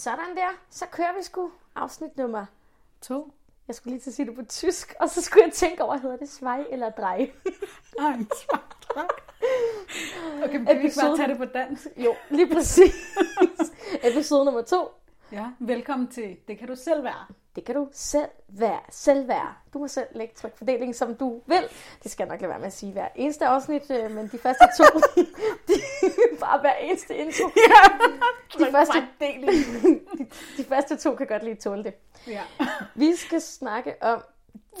Sådan der. Så kører vi sgu afsnit nummer To. Jeg skulle lige til at sige det på tysk, og så skulle jeg tænke over, hedder det svej eller drej? Nej, Okay, men kan vi ikke bare tage det på dansk? Jo, lige præcis. Episode nummer to. Ja, velkommen til Det kan du selv være. Det kan du selv være. Selv være. Du må selv lægge trykfordelingen, som du vil. Det skal jeg nok lade være med at sige hver eneste afsnit, øh, men de første to, de bare hver eneste intro. Ja, De første, de, de første to kan godt lige tåle det. ja. Vi skal snakke om...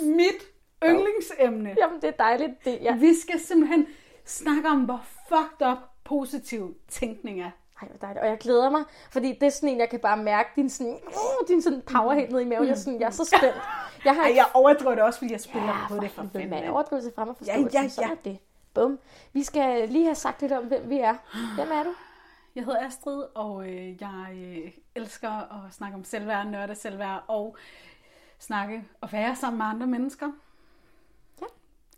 Mit yndlingsemne. Jamen, det er dejligt. Det, ja. Vi skal simpelthen snakke om, hvor fucked up positiv tænkning er. Ej, hvor dejligt. Og jeg glæder mig, fordi det er sådan en, jeg kan bare mærke din sådan, uh, din sådan power helt ned i maven. Jeg er, sådan, jeg er så spændt. Jeg har Ej, jeg overdriver det også, fordi jeg spiller ja, på det for fanden. mand. mand. Overdrivelse frem og Ja, forståelse. ja, Så er ja. det. Bum. Vi skal lige have sagt lidt om, hvem vi er. Hvem er du? Jeg hedder Astrid, og øh, jeg øh, elsker at snakke om selvværd, nørde selvværd og snakke og være sammen med andre mennesker. Ja.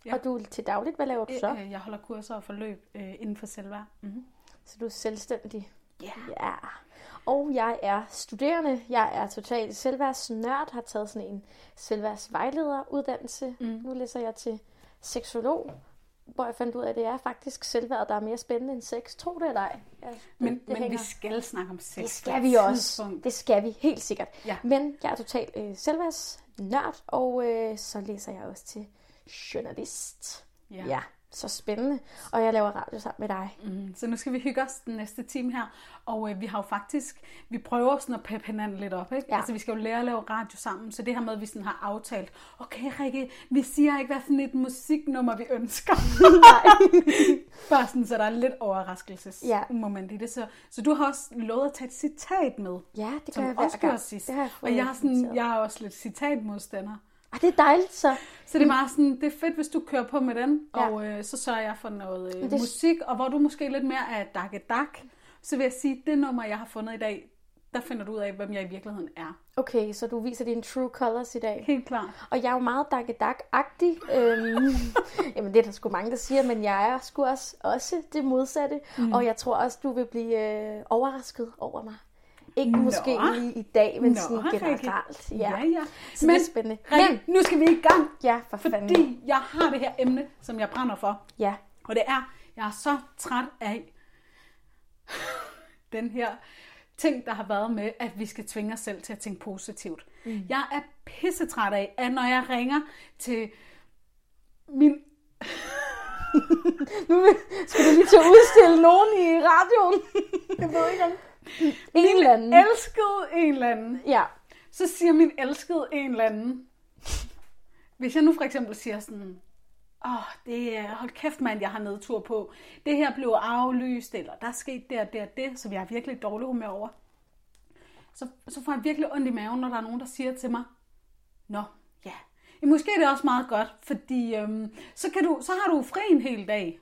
Ja. Og du til dagligt, hvad laver du så? Øh, Jeg holder kurser og forløb øh, inden for selvværd. Mm-hmm. Så du er selvstændig? Ja. Ja. Og jeg er studerende. Jeg er totalt selvværdsnørd. Har taget sådan en selvværdsvejlederuddannelse. Mm. Nu læser jeg til seksolog, hvor jeg fandt ud af, at det er faktisk selvværd, der er mere spændende end sex. Tro det eller ej. Ja, det, Men, det men vi skal snakke om sex. Det skal vi også. Det skal vi helt sikkert. Ja. Men jeg er totalt øh, selvværdsnørd, og øh, så læser jeg også til journalist. Ja. ja, så spændende. Og jeg laver radio sammen med dig. Mm, så nu skal vi hygge os den næste time her. Og øh, vi har jo faktisk, vi prøver sådan at peppe hinanden lidt op. Ikke? Ja. Altså vi skal jo lære at lave radio sammen. Så det her med, at vi sådan har aftalt, okay Rikke, vi siger ikke, hvad for et musiknummer vi ønsker. Bare sådan, så der er lidt overraskelsesmoment Ja. i det. Så, så du har også lovet at tage et citat med. Ja, det gør Som jeg hver gang. sidst. Det har jeg og jeg, er sådan, jeg er også lidt citatmodstander. Ah, det er dejligt så. Så det er meget sådan, det er fedt, hvis du kører på med den, Ja. og øh, så sørger jeg for noget øh, det- musik, og hvor du måske lidt mere er dakke dak, så vil jeg sige, det nummer, jeg har fundet i dag, der finder du ud af, hvem jeg i virkeligheden er. Okay, så du viser dine true colors i dag. Helt klart. Og jeg er jo meget dakkedak-agtig. Øhm, jamen, det er der sgu mange, der siger, men jeg er sgu også, også det modsatte. Mm. Og jeg tror også, du vil blive øh, overrasket over mig. Ikke Nå. måske lige i dag, men Nå, sådan generelt. Ja, ja. ja. Så Men, det er spændende. Rikke, nu skal vi i gang, Ja, for fanden. fordi jeg har det her emne, som jeg brænder for. Ja, Og det er, jeg er så træt af den her ting, der har været med, at vi skal tvinge os selv til at tænke positivt. Mm. Jeg er pissetræt af, at når jeg ringer til min... nu skal du lige til at udstille nogen i radioen. Jeg ved ikke om... En eller anden. Elskede en eller anden. Ja, Så siger min elskede en eller anden. Hvis jeg nu for eksempel siger sådan, åh, oh, det er, hold kæft mand, jeg har nedtur på. Det her blev aflyst, eller der er sket det og det og det, så vi har virkelig dårlig humør over. Så, så får jeg virkelig ondt i maven, når der er nogen, der siger til mig, nå, ja, ja måske er det også meget godt, fordi øhm, så, kan du, så har du fri en hel dag.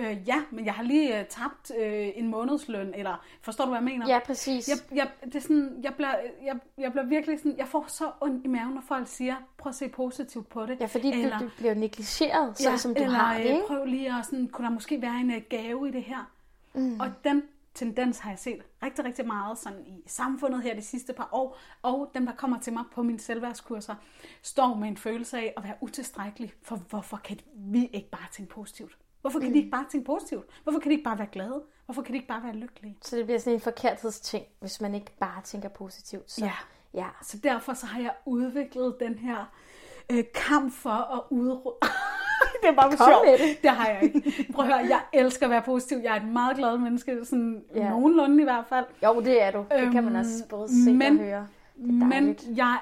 Øh, ja, men jeg har lige øh, tabt øh, en månedsløn, eller forstår du, hvad jeg mener? ja præcis. Jeg, jeg, det er sådan, jeg, bliver, jeg, jeg bliver virkelig sådan, jeg får så ondt i maven, når folk siger, prøv at se positivt på det. Ja, fordi eller, du, du bliver negligeret, sådan som du eller, har det, øh, ikke? prøv lige at sådan, kunne der måske være en øh, gave i det her? Mm. Og den tendens har jeg set rigtig, rigtig meget sådan i samfundet her de sidste par år, og dem, der kommer til mig på mine selvværdskurser, står med en følelse af at være utilstrækkelig, for hvorfor kan vi ikke bare tænke positivt? Hvorfor kan mm. de ikke bare tænke positivt? Hvorfor kan de ikke bare være glade? Hvorfor kan de ikke bare være lykkelige? Så det bliver sådan en forkerthedsting, hvis man ikke bare tænker positivt. Så, Ja. ja. Så derfor så har jeg udviklet den her øh, kamp for at udrydde... det er bare for Kom sjov. med det. det har jeg ikke. Prøv at høre, jeg elsker at være positiv. Jeg er et meget glad menneske, sådan Ja. nogenlunde i hvert fald. Jo, det er du. Det kan man også både se men- og høre. Men jeg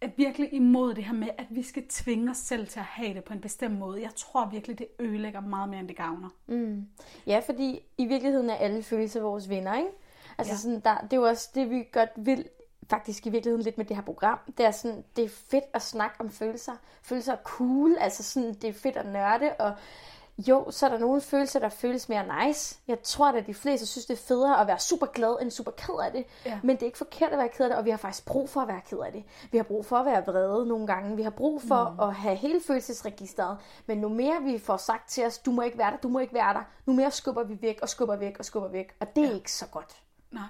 er virkelig imod det her med, at vi skal tvinge os selv til at have det på en bestemt måde. Jeg tror virkelig, det ødelægger meget mere, end det gavner. Ja, fordi i virkeligheden er alle følelser vores venner, ikke? Altså Ja. sådan, der, det er jo også det, vi godt vil faktisk i virkeligheden lidt med det her program. Det er sådan, det er fedt at snakke om følelser. Følelser er cool, altså sådan, det er fedt at nørde, og jo, så er der nogle følelser, der føles mere nice. Jeg tror, at de fleste synes, det er federe at være super glad, end super ked af det. Ja. Men det er ikke forkert at være ked af det, og vi har faktisk brug for at være ked af det. Vi har brug for at være vrede nogle gange. Vi har brug for mm. at have hele følelsesregisteret. Men nu mere vi får sagt til os, du må ikke være der, du må ikke være der, nu mere skubber vi væk og skubber væk og skubber væk. Og det er ja. ikke så godt. Nej.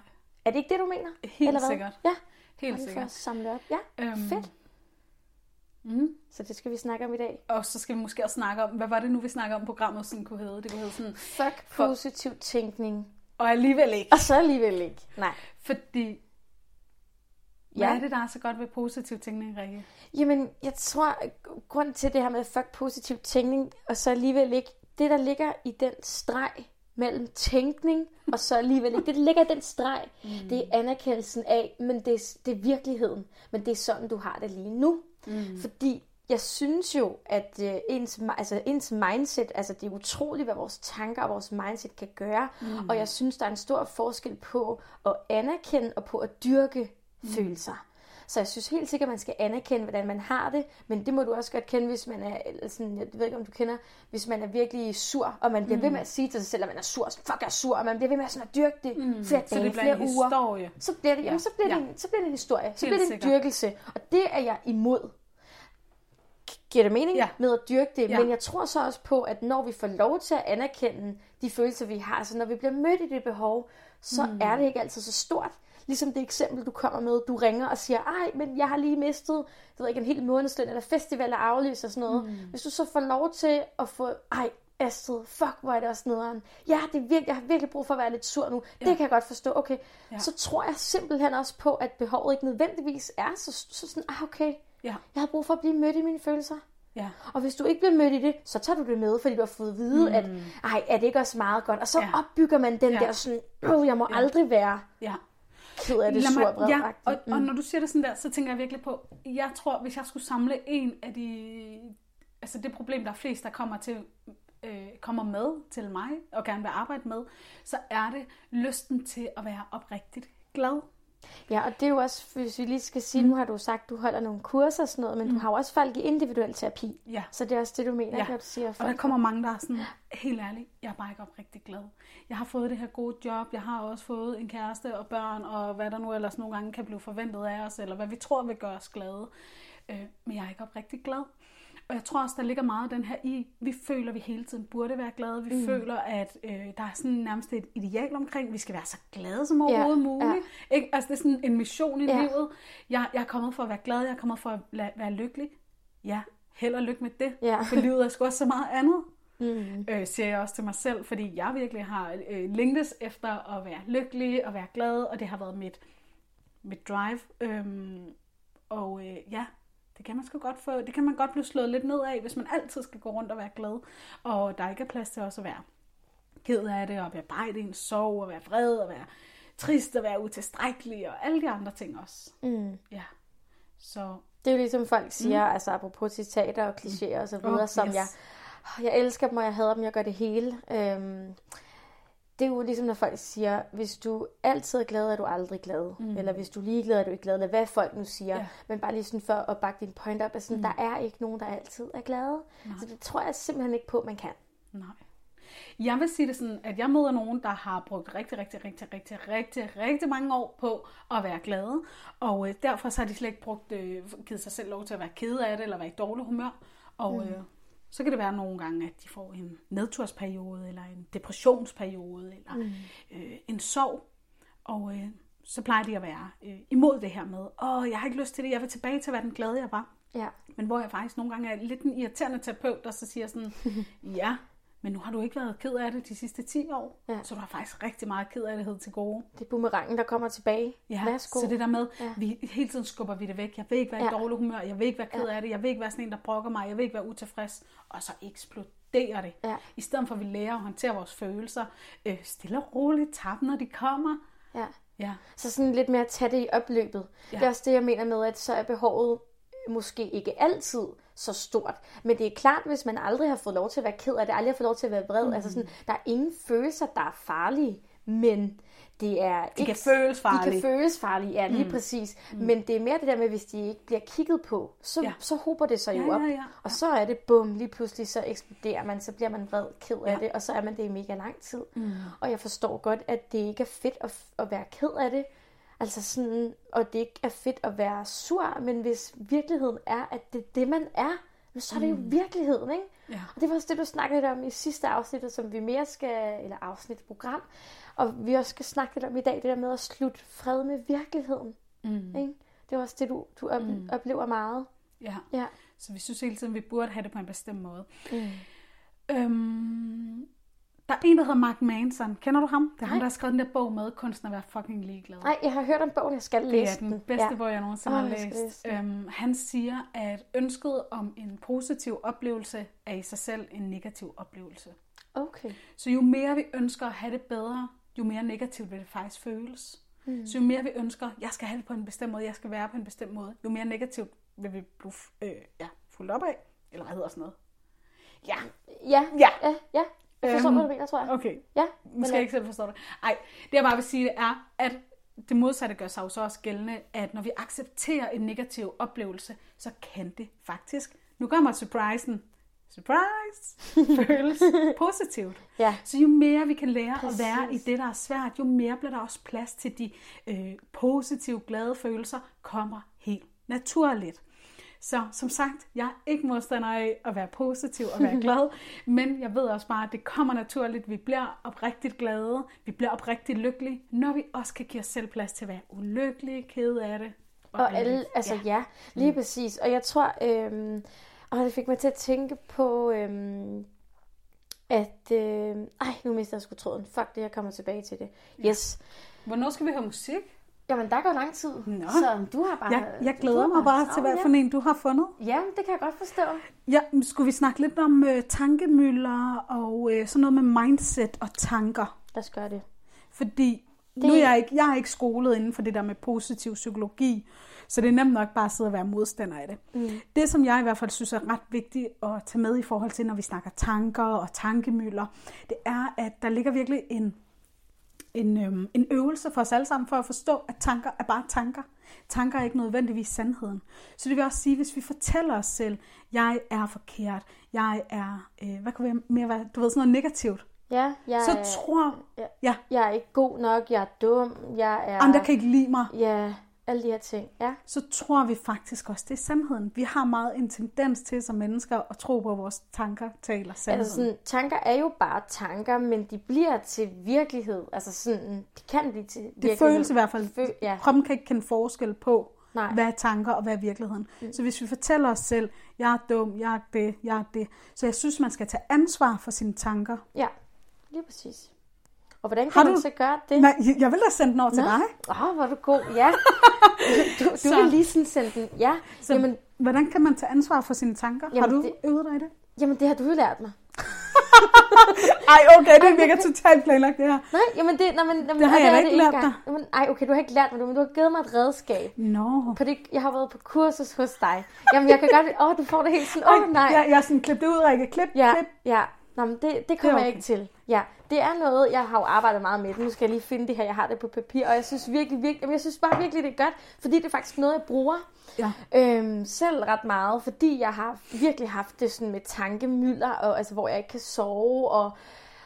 Er det ikke det, du mener? Helt Eller hvad? sikkert. Ja, Helt sikkert. samle op. Ja, Øhm, fedt. Mm. Så det skal vi snakke om i dag. Og så skal vi måske også snakke om, hvad var det nu, vi snakker om programmet sådan kunne hedde? Det kunne hedde sådan, Fuck For- positiv tænkning. og alligevel ikke. Og så alligevel ikke. Nej. Fordi, hvad Ja. er det, der er så godt ved positiv tænkning, Rikke? Jamen, jeg tror, grund til det her med fuck positiv tænkning, og så alligevel ikke, det der ligger i den streg mellem tænkning, og så alligevel ikke, det ligger i den streg, mm. det er anerkendelsen af, men det er, det er virkeligheden, men det er sådan, du har det lige nu. Mm. Fordi jeg synes jo, at øh, ens, altså, ens mindset, altså det er utroligt, hvad vores tanker og vores mindset kan gøre, mm. og jeg synes, der er en stor forskel på at anerkende og på at dyrke mm. følelser. Så jeg synes helt sikkert, at man skal anerkende, hvordan man har det, men det må du også godt kende, hvis man er, sådan, jeg ved ikke, om du kender, hvis man er virkelig sur, og man bliver mm. ved med at sige til sig selv, at man er sur, så fuck, jeg er sur, og man bliver ved med at, sådan at dyrke det mm. flere Så dage, det bliver flere en uger historie. så bliver det, ja. jamen, så bliver det, Ja. en, så bliver det en historie. Så Helt bliver det en sikkert. dyrkelse. Og det er jeg imod. Giver det mening Ja. med at dyrke det? Ja. Men jeg tror så også på, at når vi får lov til at anerkende de følelser, vi har, så når vi bliver mødt i det behov, så mm. er det ikke altid så stort. Ligesom det eksempel, du kommer med, du ringer og siger, ej, men jeg har lige mistet, jeg ved ikke, en hel månedsløn, eller festival er aflyst og sådan noget. Mm. Hvis du så får lov til at få, ej, Astrid, fuck, hvor er det også nederen. Ja, det er virkelig, jeg har virkelig brug for at være lidt sur nu. Ja. Det kan jeg godt forstå. Okay, ja. så tror jeg simpelthen også på, at behovet ikke nødvendigvis er så, så sådan, ah, okay, Ja. jeg har brug for at blive mødt i mine følelser. Ja. Og hvis du ikke bliver mødt i det, så tager du det med, fordi du har fået at vide, mm. at ej, er det ikke også meget godt? Og så Ja. opbygger man den Ja. der sådan, oh, jeg må ja. aldrig være Ja. Ked af det Lad sur mig, vred ja, og, og når du siger det sådan der, så tænker jeg virkelig på, jeg tror, hvis jeg skulle samle en af de, altså det problem, der er flest, der kommer til, øh, kommer med til mig, og gerne vil arbejde med, så er det lysten til at være oprigtigt glad. Ja, og det er jo også, hvis vi lige skal sige, mm. nu har du sagt, du holder nogle kurser og sådan noget, men mm. du har jo også folk i individuel terapi. Ja. Så det er også det, du mener, Ja. når du siger, Og folk der kommer mange, der er sådan, helt ærligt, jeg er bare ikke oprigtigt glad. Jeg har fået det her gode job, jeg har også fået en kæreste og børn, og hvad der nu ellers nogle gange kan blive forventet af os, eller hvad vi tror vil gøre os glade. Øh, men jeg er ikke oprigtigt glad. Og jeg tror også, der ligger meget den her i, vi føler, at vi hele tiden burde være glade. Vi mm. føler, at øh, der er sådan nærmest et ideal omkring, vi skal være så glade som overhovedet Ja, muligt. Ikke? Altså det er sådan en mission i Ja. livet. Jeg, jeg er kommet for at være glad, jeg er kommet for at la- være lykkelig. Ja, held og lykke med det. Ja. For livet er sgu også så meget andet Mm. øh, siger jeg også til mig selv, fordi jeg virkelig har øh, længtes efter at være lykkelig og være glad, og det har været mit, mit drive. Øhm, og øh, ja, det kan man sgu godt få, det kan man godt blive slået lidt ned af, hvis man altid skal gå rundt og være glad, og der ikke er plads til også at være ked af det, og bearbejde ens sorg, og være vred, og være trist, og være utilstrækkelig, og alle de andre ting også. Mm. Ja, så Det er jo ligesom folk siger, mm. altså apropos citater og klichéer og så videre, Oh, som yes. jeg, jeg elsker dem, og jeg hader dem, jeg gør det hele. Øhm, det er jo ligesom, når folk siger, hvis du altid er glad, er du aldrig glad. Mm. Eller hvis du er ligeglad, er du ikke glad. Eller hvad folk nu siger. Ja. Men bare lige sådan for at bakke din point op, at sådan, mm. der er ikke nogen, der altid er glade. Så det tror jeg simpelthen ikke på, man kan. Nej. Jeg vil sige det sådan, at jeg møder nogen, der har brugt rigtig, rigtig, rigtig, rigtig, rigtig, rigtig mange år på at være glade. Og øh, derfor så har de slet ikke brugt, øh, givet sig selv lov til at være kede af det, eller være i dårlig humør. Og øh, så kan det være nogle gange, at de får en nedtursperiode, eller en depressionsperiode, eller mm. øh, en sorg. Og øh, så plejer de at være øh, imod det her med, åh, jeg har ikke lyst til det, jeg vil tilbage til at være den glade, jeg var. Ja. Men hvor jeg faktisk nogle gange er lidt en irriterende terapeut, der så siger sådan, ja, men nu har du ikke været ked af det de sidste 10 år, Ja. så du har faktisk rigtig meget ked af det til gode. Det er boomerangen, der kommer tilbage. Ja, Værsgo. så det der med, Ja. ja. vi hele tiden skubber vi det væk. Jeg vil ikke være i Ja. dårlig humør, jeg vil ikke være ked af det, jeg vil ikke være sådan en, der brokker mig, jeg vil ikke være utilfreds, og så eksploderer det. Ja. I stedet for at vi lærer at håndtere vores følelser, øh, stille og roligt, tabe når de kommer. Ja. Ja, Så sådan lidt mere at tage det i opløbet. Ja. Ja. Det er også det, jeg mener med, at så er behovet måske ikke altid så stort. Men det er klart, hvis man aldrig har fået lov til at være ked af det, aldrig har fået lov til at være vred. Mm. Altså sådan, der er ingen følelser, der er farlige, men det er de ikke... kan føles De farlige. kan føles farlige, ja, lige mm. præcis. Mm. Men det er mere det der med, hvis de ikke bliver kigget på, så, ja. Ja. så hober det sig jo Ja, op. ja, ja. Og så er det bum, lige pludselig så eksploderer man, så bliver man vred, ked af Ja. det, og så er man det i mega lang tid. Mm. Og jeg forstår godt, at det ikke er fedt at, at være ked af det, Altså sådan, og det ikke er fedt at være sur, men hvis virkeligheden er, at det er det, man er, så er det jo virkeligheden, ikke? Ja. Og det var også det, du snakkede lidt om i sidste afsnit, som vi mere skal, eller afsnit program, og vi også skal snakke lidt om i dag, det der med at slutte fred med virkeligheden. Mm. Ikke? Det er også det, du, du op, mm. oplever meget. ja. Ja. Så vi synes hele tiden, vi burde have det på en bestemt måde. Mm. Øhm, der er en, der hedder Mark Manson. Kender du ham? Det er ham, Nej. der har skrevet den der bog med kunsten at være fucking ligeglad. Nej, jeg har hørt om bogen, jeg skal Det læse er den bedste Ja. bog, jeg nogensinde Åh, har læst. den. Øhm, han siger, at ønsket om en positiv oplevelse er i sig selv en negativ oplevelse. Okay. Så jo mere vi ønsker at have det bedre, jo mere negativt vil det faktisk føles. Mm. Så jo mere vi ønsker, jeg skal have det på en bestemt måde, jeg skal være på en bestemt måde, jo mere negativt vil vi blive øh, ja, fuldt op af. Eller hvad hedder sådan noget? Ja, Ja, Ja. ja, ja. Jeg forstår, Øhm, hvad du mener, tror jeg. okay. Ja, Måske jeg ikke selv forstår det. Ej, det jeg bare vil sige, det er, at det modsatte gør sig jo så også gældende, at når vi accepterer en negativ oplevelse, så kan det faktisk, nu kommer surprisen, surprise, føles positivt. Ja. Så jo mere vi kan lære Præcis. at være i det, der er svært, jo mere bliver der også plads til de øh, positive, glade følelser, kommer helt naturligt. Så som sagt, jeg er ikke modstander af at være positiv og være glad, men jeg ved også bare, at det kommer naturligt. Vi bliver oprigtigt glade, vi bliver oprigtigt lykkelige, når vi også kan give os selv plads til at være ulykkelige, kede af det. Og alle, ærgerlige. altså ja, ja lige mm. præcis. Og jeg tror, øhm, og det fik mig til at tænke på, øhm, at, øh, ej, nu mister jeg sgu tråden. Fuck det, jeg kommer tilbage til det. Yes. Hvornår skal vi have musik? Jamen, der går lang tid. Nå. Så du har bare... Jeg, jeg glæder mig bare til, hvad for en du har fundet. Ja. Det kan jeg godt forstå. Ja, skulle vi snakke lidt om øh, tankemøller og øh, sådan noget med mindset og tanker? Lad os gøre det. Fordi det... nu er jeg ikke, jeg er ikke skolet inden for det der med positiv psykologi, så det er nemt nok bare at sidde og være modstander af det. Mm. Det, som jeg i hvert fald synes er ret vigtigt at tage med i forhold til, når vi snakker tanker og tankemøller, det er, at der ligger virkelig en, en, øhm, en øvelse for os alle sammen for at forstå, at tanker er bare tanker. Tanker er ikke nødvendigvis sandheden. Så det vil også sige, hvis vi fortæller os selv, jeg er forkert, jeg er, øh, hvad kunne være mere være, du ved, sådan noget negativt, Ja, jeg, så tror ja. ja, jeg er ikke god nok, jeg er dum, jeg er... andre kan ikke lide mig, Ja, alle de her ting. Ja, så tror vi faktisk også, det er sandheden. Vi har meget en tendens til som mennesker at tro på, at vores tanker taler sandheden. altså sådan, tanker er jo bare tanker, men de bliver til virkelighed. Altså sådan, de kan blive til virkelighed. det føles i hvert fald. Fø- ja. Kroppen kan ikke kende forskel på, Nej. hvad er tanker og hvad er virkeligheden. Mm. Så hvis vi fortæller os selv, jeg er dum, jeg er det, jeg er det. Så jeg synes, man skal tage ansvar for sine tanker. Ja, lige præcis. Og hvordan Har kan man du- så gøre det? Nej, jeg vil da sende den over til Nå. dig. Åh, oh, hvor er du god. Ja. Du, du Så- vil lige sådan sende den. Ja, Så jamen, hvordan kan man tage ansvar for sine tanker? Jamen, har du det- øvet dig i det? jamen, det har du jo lært mig. Ej, okay, det virker totalt planlagt, det her. Nej, jamen det, nej, men, jamen, Det har jeg da ikke lært engang. Jamen, ej, okay, du har ikke lært mig det, men du har givet mig et redskab. Nå. På det, jeg har været på kursus hos dig. Jamen, jeg kan godt... Åh, oh, du får det helt sådan... Åh, oh, nej. Jeg, jeg er sådan, klip det ud, Rikke. Klip, Ja, klip. ja. Nå, men det, det kommer okay. jeg ikke til. Ja, det er noget, jeg har jo arbejdet meget med. Nu skal jeg lige finde det her, jeg har det på papir. Og jeg synes virkelig, virkelig, jamen, jeg synes bare virkelig, det er godt. Fordi det er faktisk noget, jeg bruger Ja. øhm, selv ret meget. Fordi jeg har virkelig haft det sådan med tankemylder, og, altså, hvor jeg ikke kan sove. Og,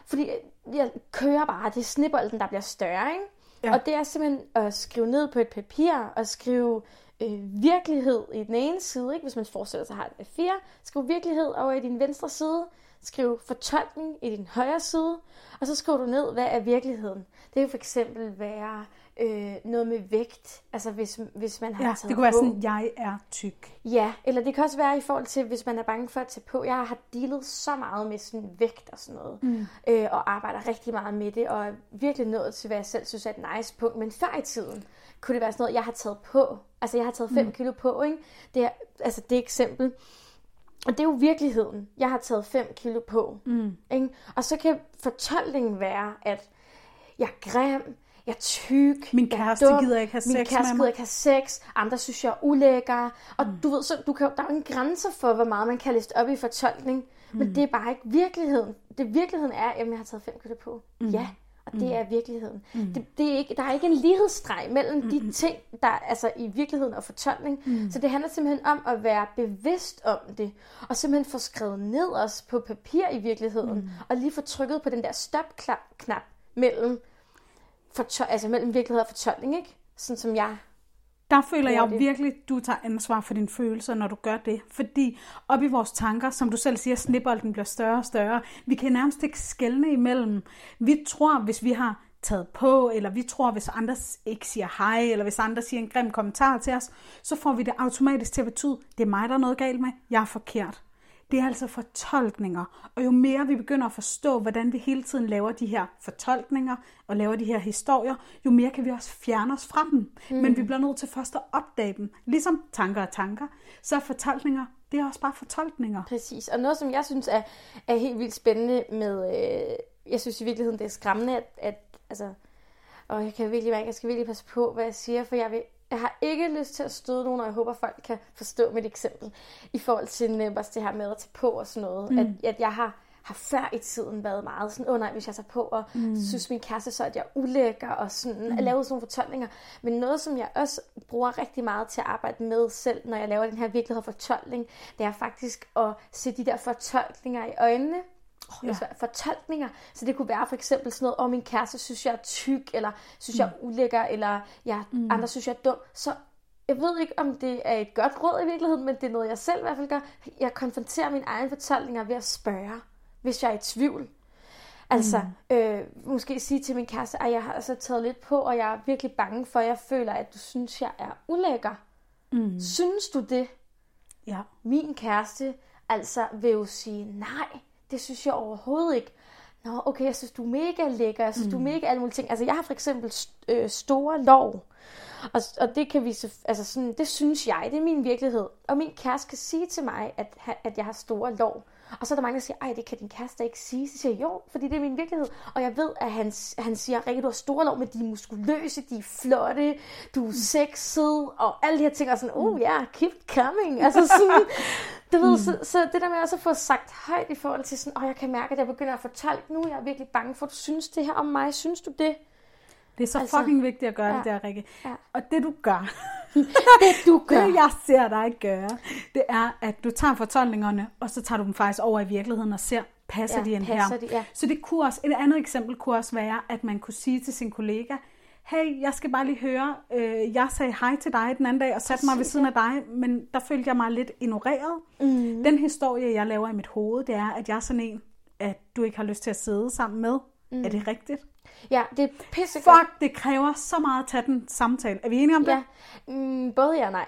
fordi jeg kører bare, det er snibolden, der bliver større. Ikke? Ja. Og det er simpelthen at skrive ned på et papir og skrive øh, virkelighed i den ene side, ikke? hvis man forestiller sig, at har et A4. Skriv virkelighed over i din venstre side. Skriv fortolkning i din højre side. Og så skriver du ned, hvad er virkeligheden. Det kan for eksempel være øh, noget med vægt. Altså hvis, hvis man har Ja, taget det kunne være på. sådan, jeg er tyk. Ja, eller det kan også være i forhold til, hvis man er bange for at tage på. Jeg har dealet så meget med sådan vægt og sådan noget, mm. øh, og arbejder rigtig meget med det, og er virkelig nået til, hvad jeg selv synes er et nice punkt. Men før i tiden kunne det være sådan noget, jeg har taget på. Altså, jeg har taget 5 mm. kilo på, ikke? Det er, altså, det eksempel. Og det er jo virkeligheden. Jeg har taget 5 kilo på. Mm. Ikke? Og så kan fortolkningen være, at jeg er grim, jeg er tyk, Min jeg er kæreste dum, gider ikke have min sex kæreste med gider mig. ikke have sex, andre synes, jeg er ulækker. Og mm. du ved, så du kan, der er jo en grænse for, hvor meget man kan liste op i fortolkning. Mm. Men det er bare ikke virkeligheden. Det virkeligheden er, at jeg har taget 5 kilo på. Mm. Ja, og det er virkeligheden. Mm. Det, det er ikke, der er ikke en lighedsstreg mellem mm. de ting, der er altså i virkeligheden og fortolkning. Mm. Så det handler simpelthen om at være bevidst om det, og simpelthen få skrevet ned også på papir i virkeligheden, mm. og lige få trykket på den der stop-knap mellem, fortol- altså mellem virkelighed og fortolkning, ikke? Sådan som jeg Der føler jeg jo virkelig, du tager ansvar for dine følelser, når du gør det. Fordi op i vores tanker, som du selv siger, snibbolden bliver større og større. Vi kan nærmest ikke skelne imellem. Vi tror, hvis vi har taget på, eller vi tror, hvis andre ikke siger hej, eller hvis andre siger en grim kommentar til os, så får vi det automatisk til at betyde, det er mig, der er noget galt med, jeg er forkert. Det er altså fortolkninger. Og jo mere vi begynder at forstå, hvordan vi hele tiden laver de her fortolkninger og laver de her historier, jo mere kan vi også fjerne os fra dem. Mm. Men vi bliver nødt til først at opdage dem. Ligesom tanker og tanker, så er fortolkninger, det er også bare fortolkninger. Præcis. Og noget, som jeg synes er, er helt vildt spændende med... Øh, jeg synes i virkeligheden, det er skræmmende, at... at altså, og jeg kan virkelig mærke, jeg skal virkelig passe på, hvad jeg siger, for jeg vil jeg har ikke lyst til at støde nogen, og jeg håber, folk kan forstå mit eksempel i forhold til netop det her med at tage på og sådan noget. Mm. At, at jeg har, har før i tiden været meget sådan, åh oh, nej, hvis jeg tager på, og mm. synes min kæreste så, at jeg er ulækker, og sådan, mm. at lave sådan nogle fortolkninger. Men noget, som jeg også bruger rigtig meget til at arbejde med selv, når jeg laver den her virkelighed og fortolkning, det er faktisk at se de der fortolkninger i øjnene, oh, ja. fortolkninger. Så det kunne være for eksempel sådan noget, om oh, min kæreste synes, jeg er tyk, eller synes, mm. jeg er ulækker, eller ja, mm. andre synes, jeg er dum. Så jeg ved ikke, om det er et godt råd i virkeligheden, men det er noget, jeg selv i hvert fald gør. Jeg konfronterer mine egne fortolkninger ved at spørge, hvis jeg er i tvivl. Altså, mm. øh, måske sige til min kæreste, at jeg har altså taget lidt på, og jeg er virkelig bange for, at jeg føler, at du synes, jeg er ulækker. Mm. Synes du det? Ja. Min kæreste altså vil jo sige, nej, det synes jeg overhovedet ikke. Nå, okay, jeg synes, du er mega lækker, jeg synes, mm. du er mega alle mulige ting. Altså, jeg har for eksempel øh, store lov, og, og det kan vi, altså sådan, det synes jeg, det er min virkelighed. Og min kæreste kan sige til mig, at, at jeg har store lov. Og så er der mange, der siger, ej, det kan din kæreste ikke sige. Så siger jeg, jo, fordi det er min virkelighed. Og jeg ved, at han, han siger, Rikke, du har store lov, men de er muskuløse, de er flotte, du er sexet, og alle de her ting. Og sådan, oh ja, yeah, keep coming. Altså sådan, du ved, så, så, det der med også at få sagt højt i forhold til sådan, åh, jeg kan mærke, at jeg begynder at fortælle nu, jeg er virkelig bange for, at du synes det her om mig. Synes du det? Det er så altså, fucking vigtigt at gøre ja, det der, Rikke. Ja. Og det du gør, det du gør, det jeg ser dig gøre, det er, at du tager fortolkningerne, og så tager du dem faktisk over i virkeligheden og ser, passer ja, de ind passer her? De, ja. Så det kunne også, et andet eksempel kunne også være, at man kunne sige til sin kollega, hey, jeg skal bare lige høre, øh, jeg sagde hej til dig den anden dag og satte mig ved siden af dig, men der følte jeg mig lidt ignoreret. Mm. Den historie, jeg laver i mit hoved, det er, at jeg er sådan en, at du ikke har lyst til at sidde sammen med. Mm. Er det rigtigt? Ja, det er pisse Fuck, det kræver så meget at tage den samtale. Er vi enige om det? Ja, mm, både ja og nej.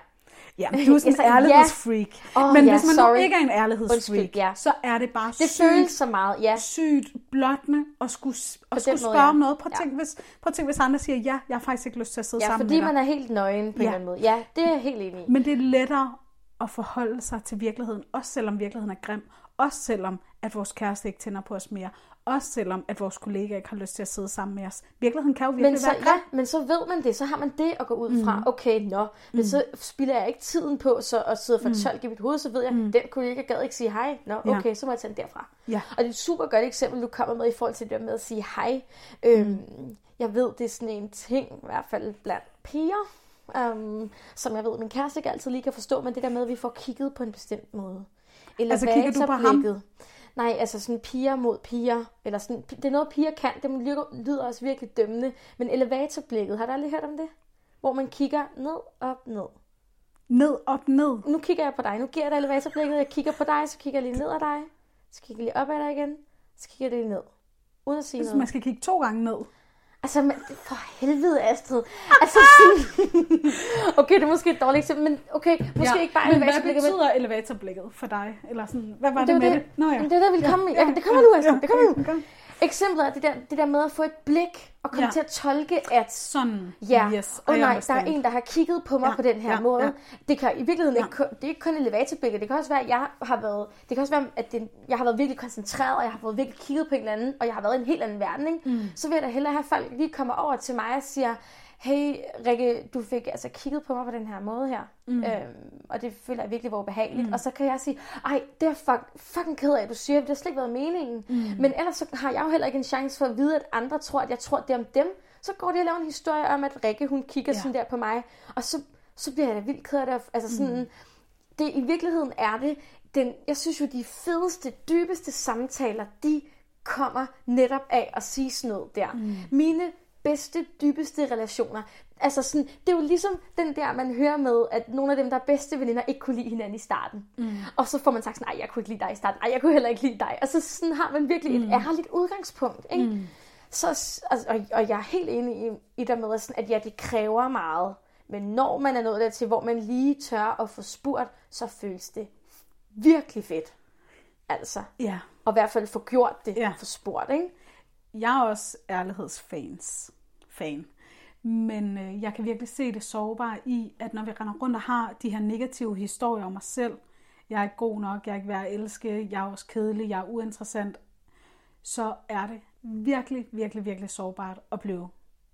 Ja, du er sådan en ærlighedsfreak. Ja. Oh, Men ja, hvis man sorry. ikke er en ærlighedsfreak, Undskyld, ja. så er det bare det sygt, føles så meget, ja. sygt blottende at skulle, at skulle spørge ja. om noget. Prøv at, Ja. hvis, prøv at tænke, hvis andre siger, ja, jeg har faktisk ikke lyst til at sidde Ja, sammen fordi med dig. man er helt nøgen på en Ja. eller anden måde. Ja, det er jeg helt enig i. Men det er lettere at forholde sig til virkeligheden, også selvom virkeligheden er grim. Også selvom, at vores kæreste ikke tænder på os mere. Også selvom, at vores kollega ikke har lyst til at sidde sammen med os. Virkeligheden kan jo virkelig Men så, være grim. ja, men så ved man det, så har man det at gå ud fra. Okay, nå, men så spilder jeg ikke tiden på så at sidde og fortolke i mit hoved, så ved jeg, den kollega gad ikke sige hej. Nå, Ja. okay, så må jeg tage den derfra. Ja. Og det er et super godt eksempel, du kommer med i forhold til det med at sige hej. Øhm, Jeg ved, det er sådan en ting, i hvert fald blandt piger, um, som jeg ved, min kæreste ikke altid lige kan forstå, men det der med, at vi får kigget på en bestemt måde. Altså, kigger du på ham? Nej, altså sådan piger mod piger, eller sådan, det er noget piger kan, det lyder, også virkelig dømmende, men elevatorblikket, har du aldrig hørt om det? Hvor man kigger ned, op, ned. Ned, op, ned. Nu kigger jeg på dig, nu giver jeg dig elevatorblikket, jeg kigger på dig, så kigger jeg lige ned ad dig, så kigger jeg lige op ad dig igen, så kigger jeg lige ned, uden at sige noget. man skal kigge to gange ned. Altså, men, for helvede, Astrid. Altså, sådan... okay, det er måske et dårligt eksempel, men okay, måske ikke bare men hvad elevatorblikket, men betyder elevatorblikket for dig? Eller sådan, hvad var det, det var med det. det? Nå ja. Det er der, vi kommer. Ja, Ja, det kommer nu, Astrid. ja, Det kommer nu. okay. Eksemplet er det der, det der med at få et blik og komme Ja. til at tolke, at Sådan, Ja, yes. I nej, der er en, der har kigget på mig Ja, på den her ja, måde. ja. Det kan i virkeligheden Ja. ikke, det er ikke kun elevatorblikket. Det kan også være, at jeg har været, det kan også være, at det, jeg har været virkelig koncentreret, og jeg har fået virkelig kigget på en eller anden, og jeg har været i en helt anden verden. Ikke? Mm. Så vil jeg da hellere have folk lige kommer over til mig og siger, hey Rikke, du fik altså kigget på mig på den her måde her. Mm. Øhm, og det føler jeg virkelig var ubehageligt. Mm. Og så kan jeg sige, ej, det er fuck, fucking ked af, at du siger, det har slet ikke været meningen. Mm. Men ellers så har jeg jo heller ikke en chance for at vide, at andre tror, at jeg tror det om dem. Så går de og laver en historie om, at Rikke, hun kigger Ja. ja. sådan der på mig. Og så, så bliver jeg da vildt ked af det. Altså sådan, mm. det, i virkeligheden er det, den, jeg synes jo, de fedeste, dybeste samtaler, de kommer netop af at sige sådan noget der. Mm. Mine bedste, dybeste relationer. Altså sådan, det er jo ligesom den der, man hører med, at nogle af dem, der er bedste veninder, ikke kunne lide hinanden i starten. Mm. Og så får man sagt sådan, nej, jeg kunne ikke lide dig i starten. Nej, jeg kunne heller ikke lide dig. Og så sådan har man virkelig mm. et ærligt udgangspunkt. Ikke? Mm. Så, altså, og, og jeg er helt enig i, i der med, at, sådan, at ja, det kræver meget. Men når man er nået dertil, hvor man lige tør at få spurgt, så føles det virkelig fedt. Altså. Ja. Og i hvert fald få gjort det, Ja. få spurgt, ikke? Jeg er også ærlighedsfans. Fan. Men øh, jeg kan virkelig se det sårbare i, at når vi render rundt og har de her negative historier om os selv, jeg er ikke god nok, jeg er ikke værd at elske, jeg er også kedelig, jeg er uinteressant, så er det virkelig, virkelig, virkelig sårbart at blive,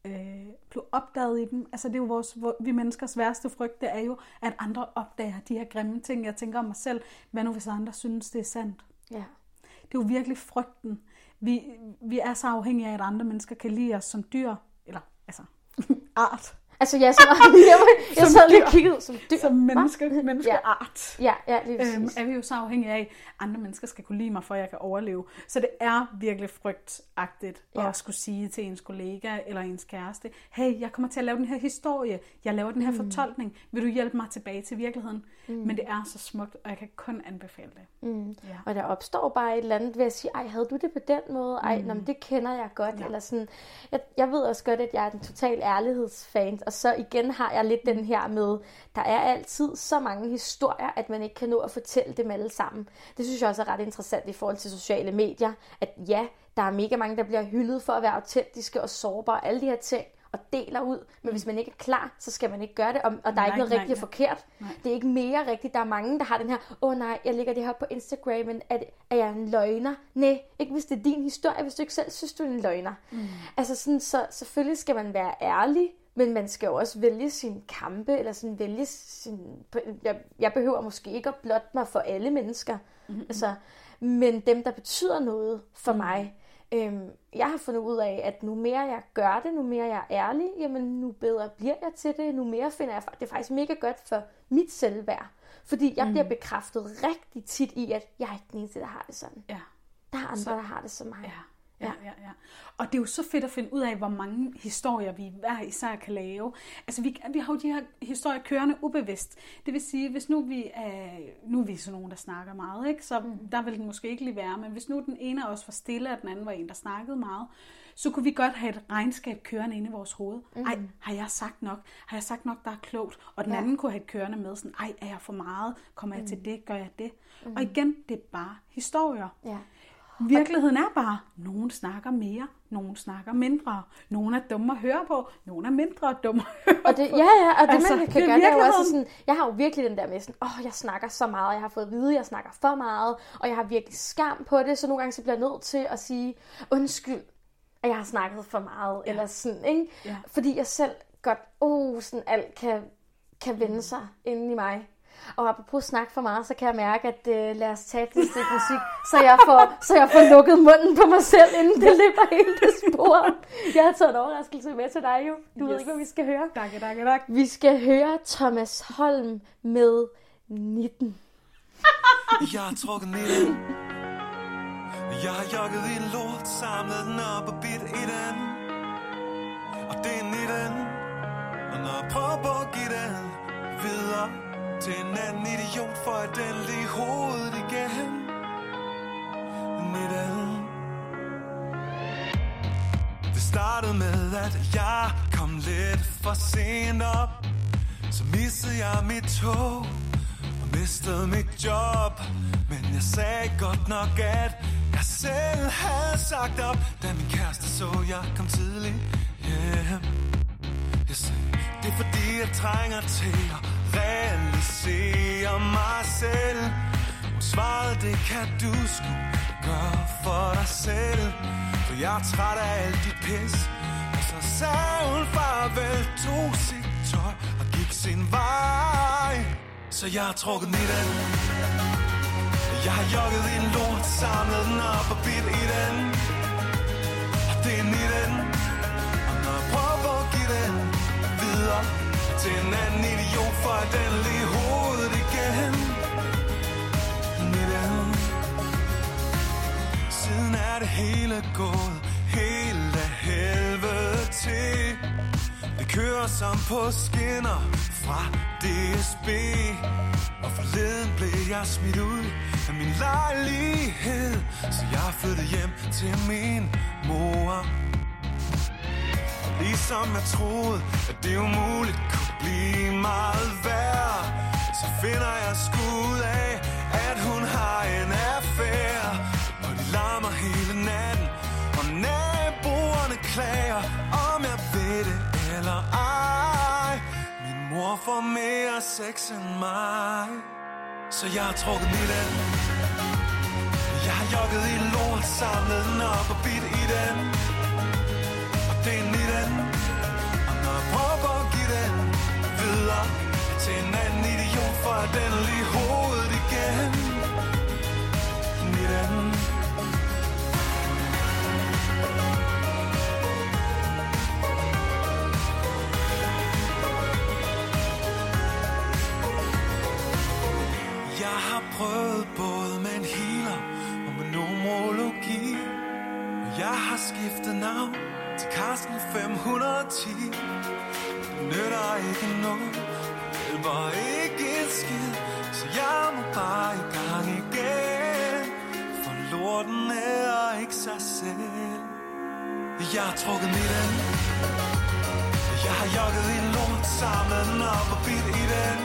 øh, blive opdaget i dem. Altså det er jo vores, vi menneskers værste frygt, det er jo, at andre opdager de her grimme ting, jeg tænker om mig selv. Hvad nu hvis andre synes, det er sandt? Ja. Det er jo virkelig frygten. Vi, vi er så afhængige af, at andre mennesker kan lide os som dyr, eller altså art, Altså, jeg, så, jeg, jeg sad lige og kiggede som dyr. som menneske, Hva? menneskeart. Ja, ja, lige præcis. Øhm, er vi jo så afhængige af, at andre mennesker skal kunne lide mig, for at jeg kan overleve. Så det er virkelig frygtagtigt Ja. at skulle sige til ens kollega eller ens kæreste, hey, jeg kommer til at lave den her historie, jeg laver den her mm. fortolkning, vil du hjælpe mig tilbage til virkeligheden? Mm. Men det er så smukt, og jeg kan kun anbefale det. Mm. Ja. Og der opstår bare et eller andet ved at sige, ej, havde du det på den måde? Ej, mm. nå, men det kender jeg godt. Ja. Eller sådan, jeg, jeg ved også godt, at jeg er en total ærlighedsfan. Og så igen har jeg lidt den her med, der er altid så mange historier, at man ikke kan nå at fortælle dem alle sammen. Det synes jeg også er ret interessant i forhold til sociale medier. At ja, der er mega mange, der bliver hyldet for at være autentiske og sårbare og alle de her ting og deler ud. Men hvis man ikke er klar, så skal man ikke gøre det. Og, og der er Nej, ikke noget nej, rigtigt og forkert. Nej. Det er ikke mere rigtigt. Der er mange, der har den her, åh oh, nej, jeg lægger det her på Instagram, men er, det, er jeg en løgner? Nej, ikke hvis det er din historie, hvis du ikke selv synes, du er en løgner. Mm. Altså sådan, så selvfølgelig skal man være ærlig, men man skal jo også vælge sin kampe, eller sådan vælge sin... Jeg, jeg behøver måske ikke at blotte mig for alle mennesker, mm-hmm. altså, men dem, der betyder noget for mm. mig, Øhm, jeg har fundet ud af, at nu mere jeg gør det, nu mere jeg er ærlig, jamen nu bedre bliver jeg til det, nu mere finder jeg, det er faktisk mega godt for mit selvværd. Fordi jeg mm. bliver bekræftet rigtig tit i, at jeg er ikke den eneste, der har det sådan. Ja. Der er andre, så... der har det som mig. Ja. Ja, ja, ja. Og det er jo så fedt at finde ud af, hvor mange historier vi hver især kan lave. Altså, vi, vi har jo de her historier kørende ubevidst. Det vil sige, hvis nu vi er, nu er vi sådan nogen, der snakker meget, ikke? så mm. der vil den måske ikke lige være, men hvis nu den ene af os var stille, og den anden var en, der snakkede meget, så kunne vi godt have et regnskab kørende inde i vores hoved. Mm. Ej, har jeg sagt nok? Har jeg sagt nok, der er klogt? Og den ja. anden kunne have et kørende med sådan, ej, er jeg for meget? Kommer jeg mm. til det? Gør jeg det? Mm. Og igen, det er bare historier. Ja. Virkeligheden er bare, nogen snakker mere, nogen snakker mindre. Nogen er dumme at høre på, nogen er mindre dumme at høre Og det, på. ja, ja, og det Altså, man kan det gøre, det er jo også sådan, jeg har jo virkelig den der med sådan, åh, oh, jeg snakker så meget, jeg har fået at vide, jeg snakker for meget, og jeg har virkelig skam på det, så nogle gange så bliver jeg nødt til at sige, undskyld, at jeg har snakket for meget, ja. eller sådan, ikke? Ja. Fordi jeg selv godt, oh, sådan alt kan, kan vende sig inde i mig. Og apropos snak for meget, så kan jeg mærke, at øh, lad os tage et stykke musik, så jeg, får, så jeg får lukket munden på mig selv, inden det løber hele det spor. Jeg har taget en overraskelse med til dig jo. Du yes. ved ikke, hvad vi skal høre. Tak, tak, tak. Vi skal høre Thomas Holm med 19. Jeg har trukket ned Jeg har jogget i en lort Samlet den op og bidt i den Og det er 19 Og når jeg prøver på at give den Videre til en anden idiot For at den lige hovedet igen. 19 Det startede med at jeg kom lidt for sent op. Så missede jeg mit tog og mistede mit job. Men jeg sagde godt nok, at jeg selv havde sagt op. Da min kæreste så, jeg kom tidligt hjem. Yeah. Jeg sagde, det er fordi jeg trænger til at realisere mig selv. Hun svarede, det kan du sgu gøre for dig selv. For jeg er træt af alt dit pis. Og så sagde hun farvel, tog sit tøj og gik sin vej. Så jeg har trukket i den Jeg har jogget i en lort, samlet den op og bidt i den. Og det er i den Og når jeg prøver at give den videre til en anden idiot, for at den i hovedet igen. I Siden er det hele gået helt af helvede til. Det kører som på skinner fra DSB Og forleden blev jeg smidt ud af min lejlighed Så jeg flyttede hjem til min mor. Ligesom jeg troede, at det er umuligt blive meget værre Så finder jeg skud af, at hun har en affære. Og de larmer hele natten Og naboerne klager, om jeg ved det eller ej. Min mor får mere sex end mig Så jeg har trukket i den Jeg har jogget i lort, samlet den op og bidt i den. Og det er op Til en anden idiot, for at den lige hovedet igen. Mit anden Jeg har prøvet både med en healer og med nomologi. Og jeg har skiftet navn til Karsten 510 Det nytter ikke noget, det hjælper ikke et skid. Så jeg må bare i gang igen For lorten er ikke sig selv. Jeg har trukket mit an. Jeg har jogget i lort, sammen op og bidt i den.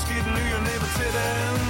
Spist den nye ny til den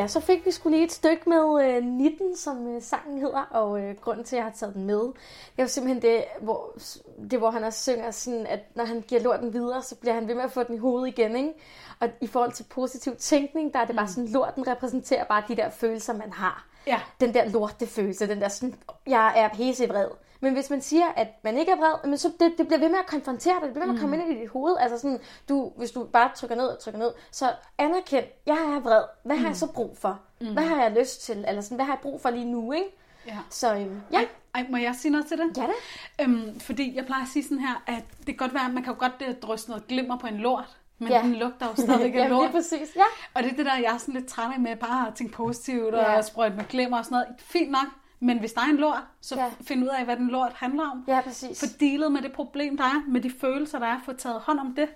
Ja, så fik vi skulle lige et stykke med øh, Nitten, som øh, sangen hedder, og øh, grunden til, at jeg har taget den med, det er jo simpelthen det, hvor, det, hvor han også synger sådan, at når han giver lorten videre, så bliver han ved med at få den i hovedet igen, ikke? Og i forhold til positiv tænkning, der er det bare sådan, lorten repræsenterer bare de der følelser, man har. Ja. Den der lortefølelse, den der sådan, jeg er pissevred. Men hvis man siger, at man ikke er vred, men så det, det bliver ved med at konfrontere dig, det bliver ved med at komme ind i dit hoved. Altså sådan, du, hvis du bare trykker ned og trykker ned, så anerkend, jeg er vred. Hvad har jeg så brug for? Hvad har jeg lyst til? Eller sådan, hvad har jeg brug for lige nu, ikke? Ja. Så øhm, ja, Ej, må jeg sige noget til det? ja da. Øhm, fordi jeg plejer at sige sådan her, at det kan godt være, at man kan jo godt øh, drysse noget glimmer på en lort, men Ja. ja. den lugter jo stadigvæk af lort. lige præcis, ja. Og det er det der, jeg er sådan lidt træt af med, bare at tænke positivt og Ja. ja. sprøjte med glimmer og sådan noget. Fint nok, men hvis der er en lort, så Ja. ja. find ud af, hvad den lort handler om. Ja, præcis. Få dealet med det problem, der er, med de følelser, der er, få taget hånd om det.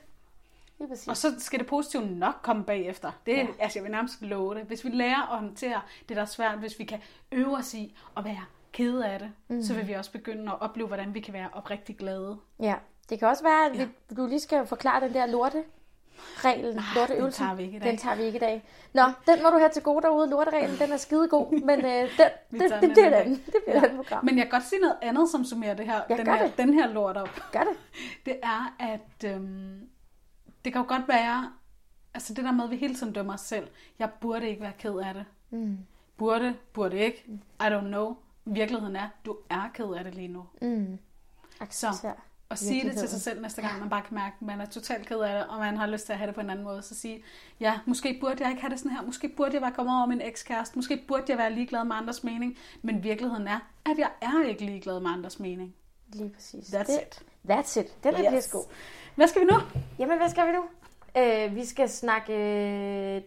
Lige præcis. Og så skal det positive nok komme bagefter. Det er, Ja. ja. altså, jeg vil nærmest love det. Hvis vi lærer at håndtere det, der er svært, hvis vi kan øve os i at være kede af det, mm. så vil vi også begynde at opleve, hvordan vi kan være oprigtig glade. Ja, det kan også være, at vi, du lige skal forklare den der lorte reglen, lorteøvelsen. den tager vi ikke i dag. Den tager vi ikke i dag. Nå, den må du have til gode derude. Lortereglen, den er skide god, men øh, den, det, det, den det, er anden den. Det bliver ja. den program. Men jeg kan godt sige noget andet, som summerer det her, Ja, den, her det. den her lort op. Gør det. Det er, at øhm, det kan jo godt være, altså det der med, at vi hele tiden dømmer os selv. Jeg burde ikke være ked af det. Mm. Burde, burde ikke. I don't know. Virkeligheden er, du er ked af det lige nu. Mm. Så Accepter. At sige det til sig selv næste gang, man bare kan mærke, at man er totalt ked af det, og man har lyst til at have det på en anden måde, så sige, ja, måske burde jeg ikke have det sådan her, måske burde jeg være kommet over min ekskæreste, måske burde jeg være ligeglad med andres mening, men virkeligheden er, at jeg er ikke ligeglad med andres mening. Lige præcis. That's det, it. That's it. Den er yes. god. Hvad skal vi nu? Jamen, hvad skal vi nu? Øh, vi skal snakke... Øh,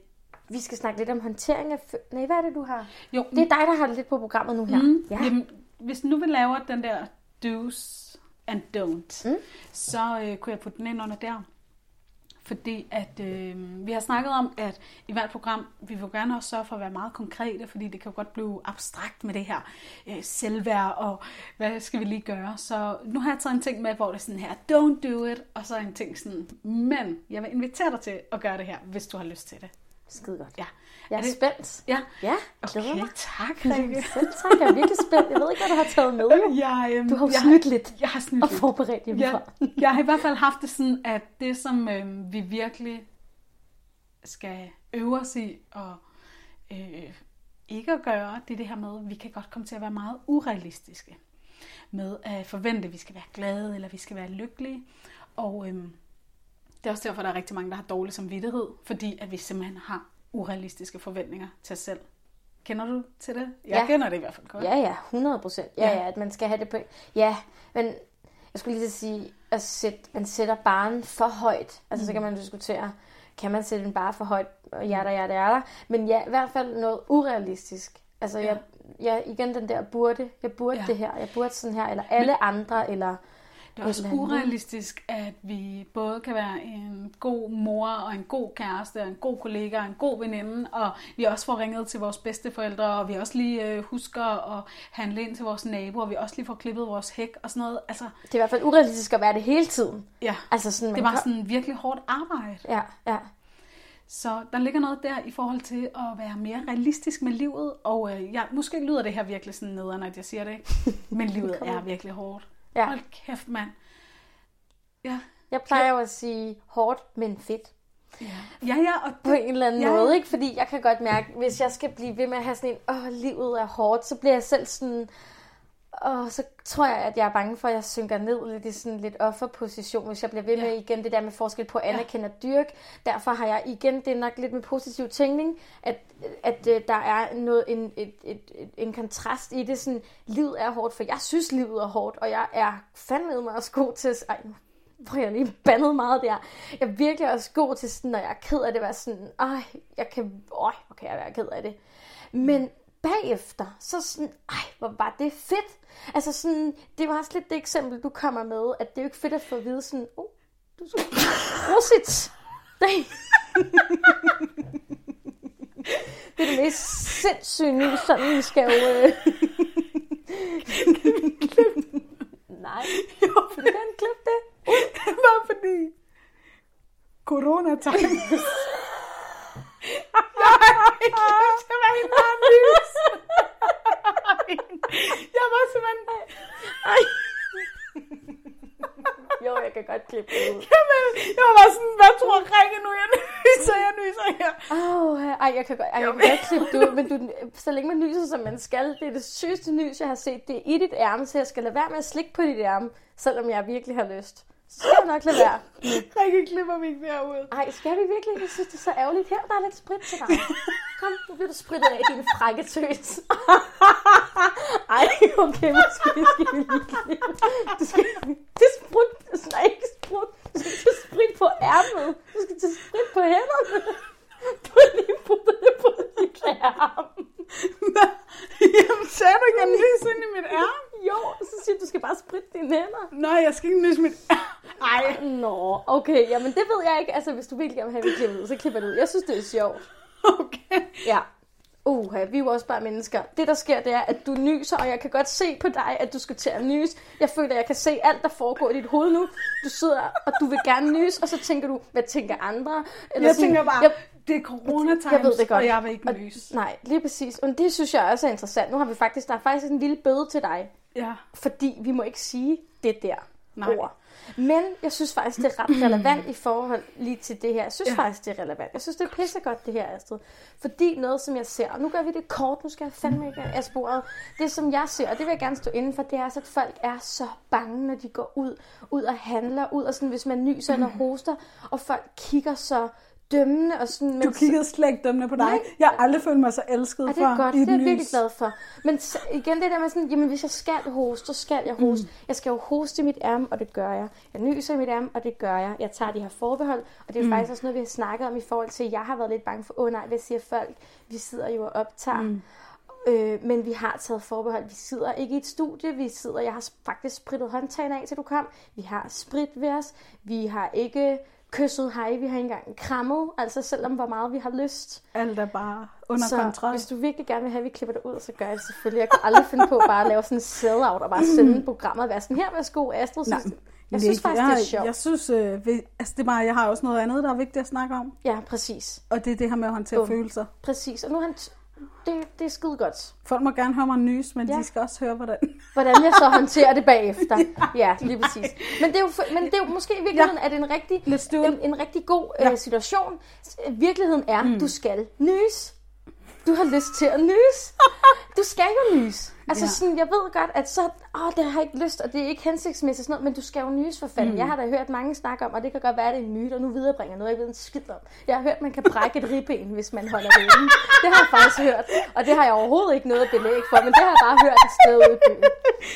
vi skal snakke lidt om håndtering af... Fø- Nej, hvad er det, du har? Jo, Det er dig, der har det lidt på programmet nu her. Mm, Ja. jamen, hvis nu vi laver den der do's and don't, Mm. så øh, kunne jeg putte den ind under der. Fordi at øh, vi har snakket om, at i hvert program, vi vil gerne også sørge for at være meget konkrete, fordi det kan jo godt blive abstrakt med det her øh, selvværd, og hvad skal vi lige gøre. Så nu har jeg taget en ting med, hvor det er sådan her, don't do it, og så en ting sådan, men jeg vil invitere dig til at gøre det her, hvis du har lyst til det. Skide godt. Ja. Jeg er, Er det- spændt. Ja. Ja, glæder Okay, mig. tak, Rikke. Selv tak, jeg er virkelig spændt. Jeg ved ikke, hvad du har taget med. Jeg, øhm, Du har jo jeg, snydt lidt Jeg har snydt og forberedt Ja, hjemmefra. jeg har i hvert fald haft det sådan, at det, som øh, vi virkelig skal øve os i og øh, ikke at gøre, det er det her med, at vi kan godt komme til at være meget urealistiske. Med at forvente, at vi skal være glade, eller vi skal være lykkelige. Og øh, det er også derfor, der er rigtig mange, der har dårlig samvittighed, fordi at vi simpelthen har urealistiske forventninger til os selv. Kender du til det? Jeg Ja. kender det i hvert fald godt. Ja, ja, 100 procent. Ja, Ja. ja, at man skal have det på... Ja, men jeg skulle lige sige, at sætte, man sætter barnen for højt. Altså, så kan man diskutere, kan man sætte en bar for højt, og hjerter, hjerter, hjerter. Men ja, i hvert fald noget urealistisk. Altså, Ja. jeg, jeg, igen den der burde, jeg burde Ja. det her, jeg burde sådan her, eller alle andre, eller... Det er også andet. urealistisk, at vi både kan være en god mor og en god kæreste og en god kollega og en god veninde, og vi også får ringet til vores bedsteforældre, og vi også lige øh, husker at handle ind til vores naboer, og vi også lige får klippet vores hæk og sådan noget. Altså, Det er i hvert fald urealistisk at være det hele tiden. ja, Altså sådan, det var kan- sådan virkelig hårdt arbejde. Ja, ja. Så der ligger noget der i forhold til at være mere realistisk med livet, og øh, ja, måske lyder det her virkelig sådan nederen, at jeg siger det, men livet er virkelig hårdt. Ja. Hold kæft, mand. Ja, Jeg plejer jo at sige hårdt, men fedt. ja, ja, ja og på en eller anden ja. måde, ikke? Fordi jeg kan godt mærke, hvis jeg skal blive ved med at have sådan en, åh, livet er hårdt, så bliver jeg selv sådan, og så tror jeg, at jeg er bange for, at jeg synker ned lidt i sådan lidt offerposition, hvis jeg bliver ved med Ja. igen det der med forskel på anerkende og dyrke. Derfor har jeg igen, det er nok lidt med positiv tænkning, at, at øh, der er noget, en, et, et, et, en kontrast i det, sådan, livet er hårdt, for jeg synes, livet er hårdt, og jeg er fandme mig også god til, ej, nu hvor jeg lige bandet meget der. Jeg er virkelig også god til sådan, når jeg er ked af det, være sådan, ej, jeg kan, øj, hvor kan jeg være ked af det. Men bagefter, så sådan, ej, hvor var det fedt. Altså sådan, det var også lidt det eksempel, du kommer med, at det er jo ikke fedt at få at vide sådan, oh, du skal Prosit. Nej. det er det mest sindssyge nye, sådan vi skal jo... Øh... Nej, Jo, vil du gerne klippe det? Bare fordi corona-time. jeg til at være helt lys. jeg var simpelthen... Ej. Jo, jeg kan godt klippe det ud. Jamen, jeg var bare sådan, hvad tror Rikke nu? Jeg nyser, jeg nyser her. Åh, ej, jeg kan godt, ej, jeg kan godt klippe det ud, men du, så længe man nyser, som man skal, det er det sygeste nys, jeg har set. Det er i dit ærme, så jeg skal lade være med at slikke på dit ærme, selvom jeg virkelig har lyst. Så skal nok lade være. Rikke klipper mig derud. Ej, skal vi virkelig? Jeg synes, det er så ærgerligt. Her, der er lidt sprit til dig. Kom, nu bliver du spritet af, din frække tøs. Ej, okay, måske skal vi lige klippe. Du skal til sprut, nej, ikke sprut. Du skal til sprit på ærmet. Du skal til sprit på hænderne. Du har lige puttet det på dit ærme. Jamen, sagde du ikke, at jeg nyser ind i mit ærme? Jo, så siger du, du skal bare spritte dine hænder. Nej, jeg skal ikke nyse mit Ej, Nå, okay, jamen det ved jeg ikke. Altså, hvis du virkelig gerne vil have det klippet ud, så klipper det ud. Jeg synes, det er sjovt. okay. Ja. Uha, vi er jo også bare mennesker. Det, der sker, det er, at du nyser, og jeg kan godt se på dig, at du skal til at nys. Jeg føler, at jeg kan se alt, der foregår i dit hoved nu. Du sidder, og du vil gerne nys, og så tænker du, hvad tænker andre? Jeg tænker bare, jeg, det er corona-times, jeg ved det godt. og jeg vil ikke Og- nys. Nej, lige præcis. Og det synes jeg også er interessant. Nu har vi faktisk, der er faktisk en lille bøde til dig, Ja. fordi vi må ikke sige det der Nej. ord. Men jeg synes faktisk, det er ret relevant i forhold lige til det her. Jeg synes Ja. faktisk, det er relevant. Jeg synes, det er pissegodt, det her, Astrid. Fordi noget, som jeg ser, og nu gør vi det kort, nu skal jeg fandme ikke af sporet. Det, som jeg ser, og det vil jeg gerne stå inden for, det er altså, at folk er så bange, når de går ud, ud og handler, ud og sådan, hvis man nyser eller hoster, og folk kigger så dømmende og sådan... Du men- kiggede slet ikke dømmende på dig. Nej. Jeg har aldrig følt mig så elsket Ja, det er godt. i et Det er jeg virkelig glad for. Men igen det der med sådan, jamen hvis jeg skal hoste, så skal jeg hoste. Mm. Jeg skal jo hoste i mit ærme, og det gør jeg. Jeg nyser i mit ærme, og det gør jeg. Jeg tager de her forbehold, og det er mm. faktisk også noget, vi har snakket om i forhold til, at jeg har været lidt bange for, åh oh, nej, hvad siger folk? Vi sidder jo og optager. Mm. Øh, men vi har taget forbehold. Vi sidder ikke i et studie. Vi sidder, jeg har faktisk sprittet håndtagene af, til du kom. Vi har sprit ved os. Vi har ikke kysset hej. Vi har ikke engang krammet. Altså selvom hvor meget vi har lyst. Alt er bare under så kontrol. hvis du virkelig gerne vil have, at vi klipper det ud, så gør jeg det selvfølgelig. Jeg kunne aldrig finde på bare at lave sådan en sell-out og bare sende programmet og være sådan, her værsgo Astrid. Nej, synes- Jeg synes faktisk, det er sjovt. Jeg, jeg synes, øh, vi, altså det er bare, jeg har også noget andet, der er vigtigt at snakke om. Ja, præcis. Og det er det her med at håndtere Bum. følelser. Præcis. Og nu er han... Det, det er skide godt. Folk må gerne høre mig nys, men Ja. de skal også høre, hvordan. Hvordan jeg så håndterer det bagefter. ja, lige præcis. Men det er jo, men det er jo måske i virkeligheden, at det er en rigtig, en, en rigtig god Ja. øh, situation. Virkeligheden er, mm. du skal nys. Du har lyst til at nys. Du skal jo nys. Altså Ja. sådan, jeg ved godt, at så, åh, det har jeg ikke lyst, og det er ikke hensigtsmæssigt sådan noget, men du skal jo nys for fanden. Mm. Jeg har da hørt mange snakke om, og det kan godt være, at det er en myte, og nu viderebringer noget, jeg ved en skid om. Jeg har hørt, at man kan brække et ribben, hvis man holder det inde. Det har jeg faktisk hørt, og det har jeg overhovedet ikke noget belæg for, men det har jeg bare hørt et sted ude i byen.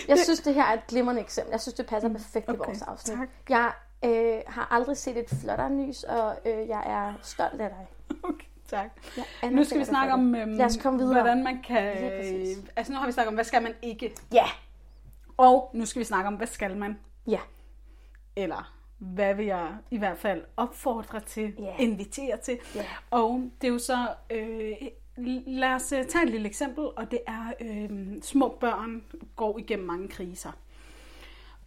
Jeg synes, det her er et glimrende eksempel. Jeg synes, det passer perfekt i Okay, vores afsnit. tak. Jeg øh, har aldrig set et flottere nys, og øh, jeg er stolt af dig. Okay, tak. Jeg Nu skal vi snakke om, øhm, Lad os komme videre. hvordan man kan... Altså nu har vi snakket om, hvad skal man ikke? Ja, Og nu skal vi snakke om, hvad skal man? ja, Eller hvad vil jeg i hvert fald opfordre til, Ja. invitere til. Ja. Og det er jo så... Øh, lad os øh, tage et lille eksempel, og det er, øh, små børn går igennem mange kriser.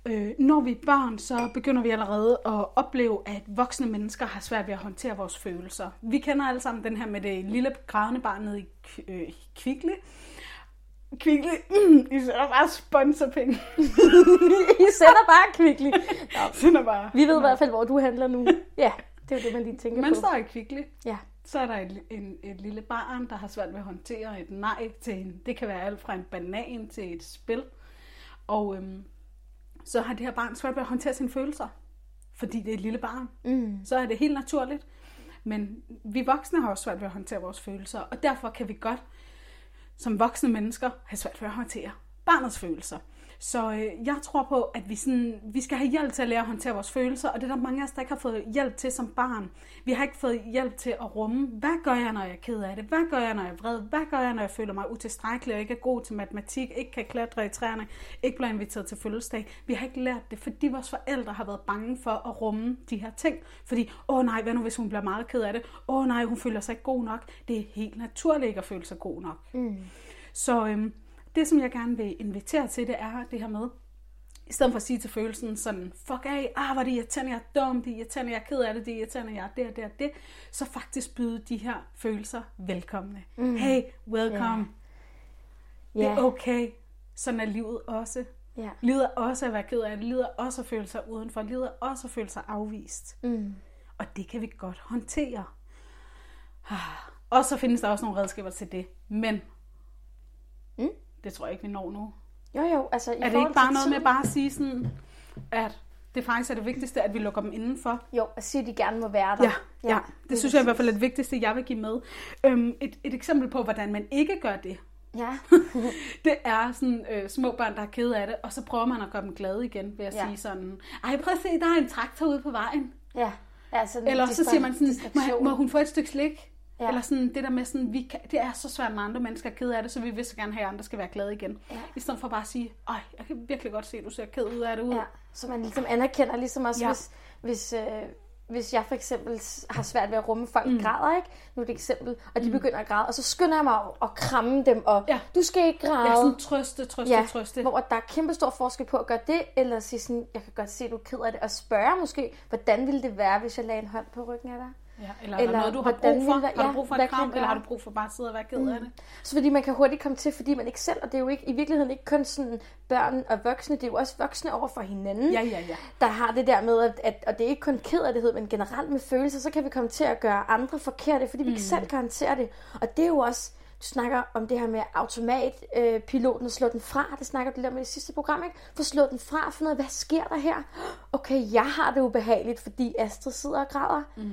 Øh, når vi er børn, så begynder vi allerede at opleve, at voksne mennesker har svært ved at håndtere vores følelser. Vi kender alle sammen den her med det lille grædende barn nede i øh, Kvickly. Kvickly, mm, I sætter bare sponsorpenge. I sender bare kvickly. Sender bare. Vi ved i hvert fald, hvor du handler nu. Ja, det er jo det, man lige tænker Man på. står i Kvickly, Ja, så er der et, en, et lille barn, der har svært ved at håndtere et nej til en. Det kan være alt fra en banan til et spil. Og øhm, så har det her barn svært ved at håndtere sine følelser. Fordi det er et lille barn. mm. Så er det helt naturligt. Men vi voksne har også svært ved at håndtere vores følelser. Og derfor kan vi godt som voksne mennesker have svært ved at håndtere barnets følelser. Så øh, jeg tror på, at vi, sådan, vi skal have hjælp til at lære at håndtere vores følelser, og det er der mange af os, der ikke har fået hjælp til som barn. Vi har ikke fået hjælp til at rumme, hvad gør jeg, når jeg er ked af det? Hvad gør jeg, når jeg er vred? Hvad gør jeg, når jeg føler mig utilstrækkelig og ikke er god til matematik, ikke kan klatre i træerne, ikke bliver inviteret til fødselsdag? Vi har ikke lært det, fordi vores forældre har været bange for at rumme de her ting. Fordi, åh nej, hvad nu hvis hun bliver meget ked af det? Åh nej, hun føler sig ikke god nok. Det er helt naturligt ikke at føle sig god nok. Mm. Så øhm, det, som jeg gerne vil invitere til, det er det her med, i stedet for at sige til følelsen sådan, fuck af, ah, hvor det irriterende, jeg er dum, det er irriterende, jeg er ked af det, det er irriterende, jeg er det og det og det, så faktisk byde de her følelser velkomne. Mm. Hey, welcome. Ja. Det er okay. Sådan er livet også. Ja. Livet er også at være ked af det. Livet er også at føle sig udenfor. Livet er også at føle sig afvist. Mm. Og det kan vi godt håndtere. Ah. Og så findes der også nogle redskaber til det. Men Mm. Det tror jeg ikke, vi når nu. Jo, jo, altså i Er det ikke bare noget med tiden- bare at sige sådan, at det faktisk er det vigtigste, at vi lukker dem indenfor? Jo, at sige, at de gerne må være der. Ja, ja, ja. det synes jeg i hvert fald er det vigtigste, jeg vil give med. Øhm, et, et eksempel på, hvordan man ikke gør det, Ja, det er sådan øh, små børn, der er kede af det, og så prøver man at gøre dem glade igen ved at Ja. sige sådan, ej prøv at se, der er en traktor ude på vejen. ja. ja sådan Eller så siger man sådan, må, må hun få et stykke slik? Ja. Eller sådan det der med sådan, vi kan, det er så svært, når andre mennesker er kede af det, så vi vil så gerne have, at andre skal være glade igen. Ja. I stedet for bare at sige, ej, jeg kan virkelig godt se, at du ser ked ud af det ud. Ja, så man ligesom anerkender, ligesom også, ja. Hvis, hvis, øh, hvis jeg for eksempel har svært ved at rumme folk mm. græder, ikke? Nu er det et eksempel, og de mm. begynder at græde, og så skynder jeg mig at, kramme dem, og Ja. du skal ikke græde. Ja, sådan trøste, trøste, ja, trøste. hvor der er kæmpe stor forskel på at gøre det, eller sige sådan, jeg kan godt se, at du er ked af det, og spørge måske, hvordan ville det være, hvis jeg lagde en hånd på ryggen af dig? Ja, eller, eller er noget, du har brug for? ville det- Har ja, du brug for et kram, eller har du brug for bare at sidde og være ked af det? Så fordi man kan hurtigt komme til, fordi man ikke selv, og det er jo ikke i virkeligheden ikke kun sådan børn og voksne, det er jo også voksne over for hinanden, Ja, ja, ja. der har det der med, at, at og det er ikke kun kederlighed, men generelt med følelser, så kan vi komme til at gøre andre forkerte, fordi vi ikke selv kan håndtere det. Og det er jo også, du snakker om det her med automatpiloten, øh, slå den fra, det snakker du lidt om i det sidste program, ikke? For slå den fra, for noget, hvad sker der her? Okay, jeg har det ubehageligt, fordi Astrid sidder og græder. Mm.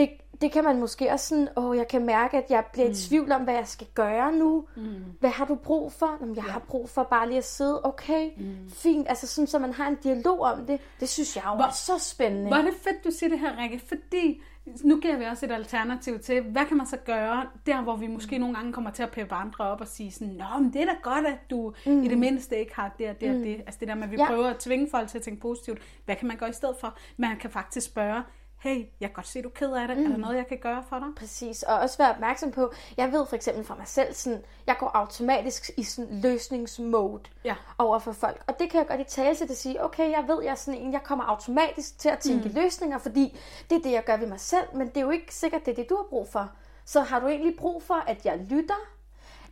Det, det kan man måske også sådan, åh, jeg kan mærke, at jeg bliver i tvivl om, hvad jeg skal gøre nu. Mm. Hvad har du brug for? Jamen, jeg ja. har brug for bare lige at sidde, okay, mm. fint. Altså sådan, så man har en dialog om det. Det synes jeg jo Hvor- er så spændende. Hvor er det fedt, du siger det her, Rikke, fordi nu giver vi også et alternativ til, hvad kan man så gøre, der hvor vi måske nogle gange kommer til at peppe andre op og sige sådan, Nå, men det er da godt, at du mm. i det mindste ikke har det og det og det. Altså det der med, at vi ja. prøver at tvinge folk til at tænke positivt. Hvad kan man gøre i stedet for? Man kan faktisk spørge, hey, jeg kan godt se, du er ked af det. Mm. Er der noget, jeg kan gøre for dig? Præcis, og også være opmærksom på, jeg ved for eksempel fra mig selv, sådan, jeg går automatisk i sådan løsningsmode Ja. over for folk. Og det kan jeg godt i tale til at sige, okay, jeg ved, jeg er sådan en, jeg kommer automatisk til at tænke mm. løsninger, fordi det er det, jeg gør ved mig selv, men det er jo ikke sikkert, det er det, du har brug for. Så har du egentlig brug for, at jeg lytter,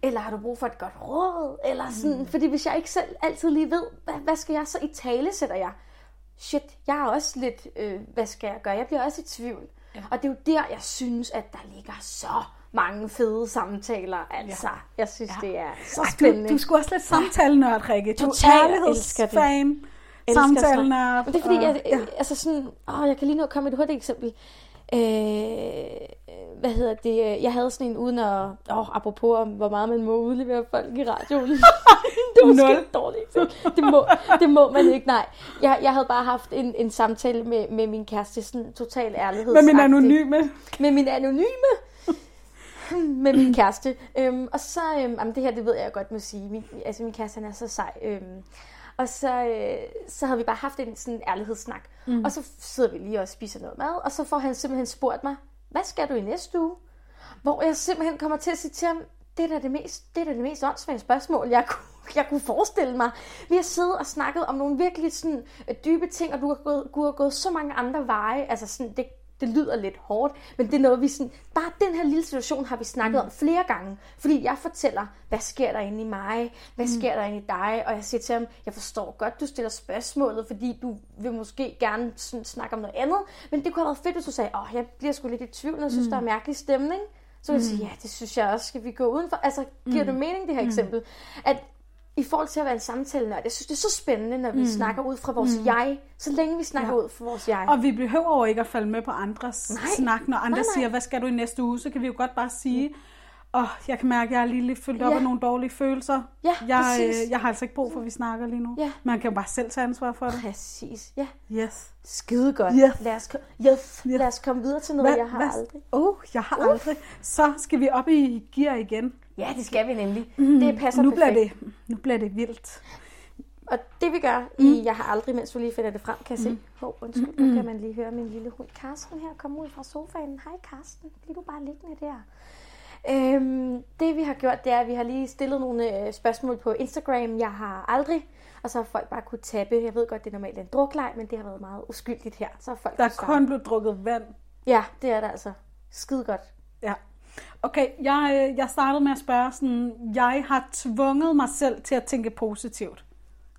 eller har du brug for et godt råd? Eller sådan, mm. Fordi hvis jeg ikke selv altid lige ved, hvad, hvad skal jeg så i tale sætter jeg? Shit, jeg er også lidt, øh, hvad skal jeg gøre? Jeg bliver også i tvivl. Ja. Og det er jo der, jeg synes, at der ligger så mange fede samtaler. Altså, ja. jeg synes, ja. det er så Ej, spændende. du, du skulle også lidt samtalenørd, Rikke. Du Totalt, jeg ærlighedsfan. elsker sådan noget. Samtalenørd. Men det er fordi, og- jeg, ja. altså sådan, åh, jeg kan lige nå at komme med et hurtigt eksempel. Øh, hvad hedder det? Jeg havde sådan en uden at, åh, apropos om, hvor meget man må udlevere folk i radioen. det var Nul. dårligt. Det må, det må man ikke, nej. Jeg, jeg havde bare haft en, en samtale med, med min kæreste, sådan total ærlighed. Med min anonyme. Med min anonyme. med min kæreste. Øhm, og så, øhm, jamen det her, det ved jeg godt må sige. Min, altså min kæreste, han er så sej. Øhm, og så, øh, så havde vi bare haft en sådan ærlighedssnak. Mm. Og så sidder vi lige og spiser noget mad, og så får han simpelthen spurgt mig, hvad skal du i næste uge? Hvor jeg simpelthen kommer til at sige til ham, det er da det mest, det er da det mest åndssvage spørgsmål, jeg kunne, jeg kunne forestille mig. Vi har siddet og snakket om nogle virkelig sådan, øh, dybe ting, og du har, gået, du har gået så mange andre veje. Altså sådan, det, det lyder lidt hårdt, men det er noget, vi sådan... Bare den her lille situation har vi snakket mm. om flere gange. Fordi jeg fortæller, hvad sker der inde i mig? Hvad mm. sker der inde i dig? Og jeg siger til ham, jeg forstår godt, du stiller spørgsmålet, fordi du vil måske gerne sådan, snakke om noget andet. Men det kunne have været fedt, hvis du sagde, åh, jeg bliver sgu lidt i tvivl, jeg synes, mm. der er mærkelig stemning. Så vil jeg sige, ja, det synes jeg også. Skal vi gå udenfor? Altså, giver det mening, det her eksempel? At i forhold til at være en samtale, jeg synes, det er så spændende, når vi mm. snakker ud fra vores mm. jeg. Så længe vi snakker ja. ud fra vores jeg. Og vi behøver jo ikke at falde med på andres Nej. snak. Når andre Nej, nej. siger, hvad skal du i næste uge, så kan vi jo godt bare sige, åh, oh, jeg kan mærke, at jeg er lige lidt fyldt op Ja. af nogle dårlige følelser. Ja, jeg, præcis. øh, jeg har altså ikke brug for, at vi snakker lige nu. Ja. Man kan jo bare selv tage ansvar for det. Præcis, ja. Yes. Skide godt. Yes. Lad, os, ko- yes. Lad os komme videre til noget, jeg har aldrig. Oh, jeg har aldrig. Så skal vi op i gear igen. Ja, det skal vi nemlig. Mm. Det passer nu perfekt. bliver, det, nu bliver det vildt. Og det vi gør i Jeg har aldrig, mens du lige finder det frem, kan jeg se. Hov, undskyld, nu kan man lige høre min lille hund Karsten her komme ud fra sofaen. Hej Karsten, bliver du bare liggende der? Øhm, det vi har gjort, det er, at vi har lige stillet nogle øh, spørgsmål på Instagram. Jeg har aldrig, og så har folk bare kunne tappe. Jeg ved godt, det er normalt en drukleg, men det har været meget uskyldigt her. Så folk Der er kun blevet drukket vand. Ja, det er det altså. Skide godt. Ja. Okay, jeg, øh, jeg startede med at spørge sådan, jeg har tvunget mig selv til at tænke positivt.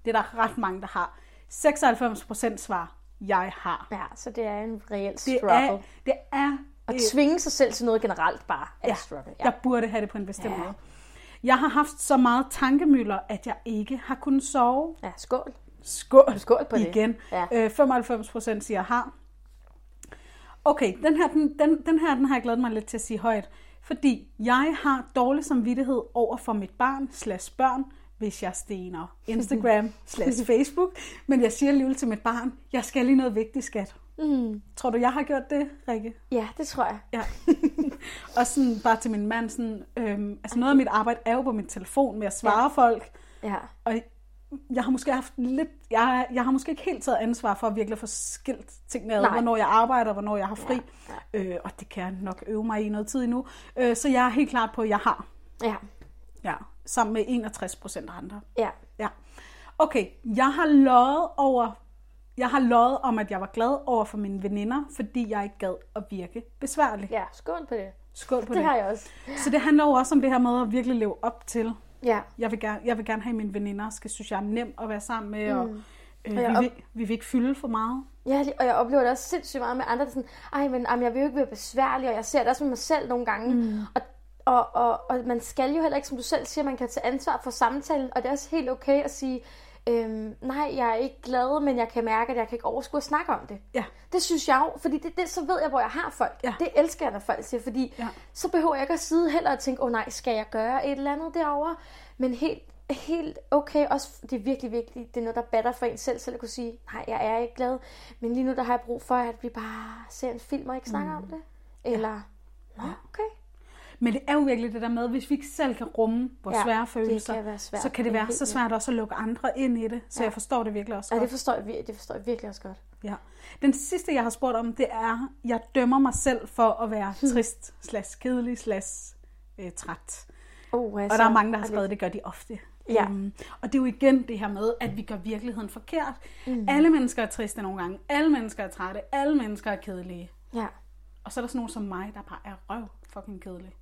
Det er der ret mange, der har. 96% svar, jeg har. Ja, så det er en reel Det struggle. er, det er At øh, tvinge sig selv til noget generelt bare er ja, struggle. jeg burde have det på en bestemt Ja. måde. Jeg har haft så meget tankemøller, at jeg ikke har kunnet sove. ja, skål. Skål, Skål på det. igen. Ja. Øh, 95% siger har. Okay, den her, den, den, den her den har jeg glædet mig lidt til at sige højt. Fordi jeg har dårlig samvittighed over for mit barn slash børn, hvis jeg stener Instagram slash Facebook. Men jeg siger alligevel til mit barn, jeg skal lige noget vigtigt, skat. Mm. Tror du, jeg har gjort det, Rikke? Ja, det tror jeg. Ja. og sådan bare til min mand, sådan, øhm, altså noget af mit arbejde er jo på min telefon med at svare ja. folk. Ja. Og jeg har måske haft lidt, jeg, jeg har måske ikke helt taget ansvar for at virkelig få skilt tingene ad, hvornår jeg arbejder, hvornår jeg har fri. Ja, Øh, og det kan jeg nok øve mig i noget tid endnu. Øh, så jeg er helt klart på, at jeg har. Ja. Ja, sammen med 61 procent andre. Ja. Ja. Okay, jeg har løjet over, jeg har løjet om, at jeg var glad over for mine veninder, fordi jeg ikke gad at virke besværlig. Ja, skål på det. Skål på Det det. har jeg også. Så det handler jo også om det her med at virkelig leve op til. Ja. Jeg vil gerne, jeg vil gerne have, at mine veninder skal synes, jeg er nem at være sammen med, og øh, Og vi, op- vil, vi vil ikke fylde for meget. Ja, og jeg oplever det også sindssygt meget med andre, der er sådan, ej, men jamen, jeg vil jo ikke være besværlig, og jeg ser det også med mig selv nogle gange. Mm. Og, og, og, og man skal jo heller ikke, som du selv siger, man kan tage ansvar for samtalen, og det er også helt okay at sige, øhm, nej, jeg er ikke glad, men jeg kan mærke, at jeg kan ikke overskue at snakke om det. Ja. Det synes jeg jo, fordi det, det, så ved jeg, hvor jeg har folk. Ja. Det elsker jeg, når folk siger, fordi Ja. så behøver jeg ikke at sidde heller og tænke, åh oh, nej, skal jeg gøre et eller andet derovre? Men helt, helt okay, også det er virkelig vigtigt, det er noget, der batter for en selv, selv at kunne sige, nej, jeg er ikke glad, men lige nu der har jeg brug for, at vi bare ser en film og ikke snakker mm. om det. Eller, nå, okay. Men det er jo virkelig det der med, hvis vi ikke selv kan rumme vores Ja, svære følelser, kan svært. så kan det være så svært også at lukke andre ind i det. Så Ja. jeg forstår det virkelig også Ja, godt. det forstår, jeg, det forstår jeg virkelig også godt. Ja. Den sidste, jeg har spurgt om, det er, jeg dømmer mig selv for at være trist, slash kedelig, slash øh, træt. Oh, Og der er mange, der har skrevet, det gør de ofte. Ja. Øhm, og det er jo igen det her med, at vi gør virkeligheden forkert. Mm. Alle mennesker er triste nogle gange. Alle mennesker er trætte. Alle mennesker er kedelige. Ja. Og så er der sådan nogen som mig, der bare er røv fucking kedelig.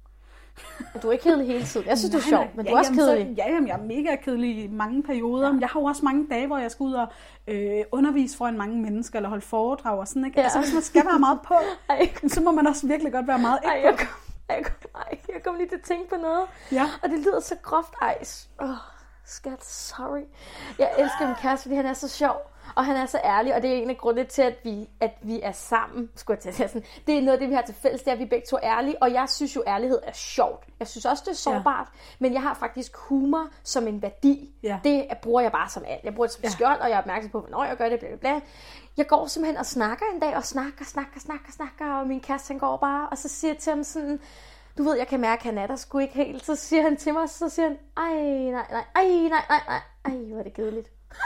Og du er ikke kedelig hele tiden. Jeg synes, du er Nej, sjov, nej. men ja, du er også jamen, kedelig. Så, ja, jamen, jeg er mega kedelig i mange perioder. Ja. Jeg har jo også mange dage, hvor jeg skal ud og øh, undervise foran mange mennesker, eller holde foredrag og sådan, ikke? Ja. Ja. Altså, hvis man skal være meget på, Ej, så må man også virkelig godt være meget ej, ikke jeg på. kom, jeg kom, ej, jeg kom lige til at tænke på noget. Ja. Og det lyder så groft. Ej, oh, skat, sorry. Jeg elsker min kæreste, fordi han er så sjov. Og han er så ærlig, og det er en af grundene til, at vi, at vi er sammen. Skulle jeg sige sådan. Det er noget af det, vi har til fælles, det er, at vi begge to er ærlige. Og jeg synes jo, ærlighed er sjovt. Jeg synes også, det er sårbart. Ja. Men jeg har faktisk humor som en værdi. Ja. Det bruger jeg bare som alt. Jeg bruger det som ja. skjold, og jeg er opmærksom på, hvornår jeg gør det, bla, bla, bla. Jeg går simpelthen og snakker en dag, og snakker, snakker, snakker, snakker, og min kæreste han går bare, og så siger jeg til ham sådan, du ved, jeg kan mærke, at han er der sgu ikke helt. Så siger han til mig, så siger han, ej, nej, nej, ej, nej, nej, nej, ej, hvor er det kedeligt.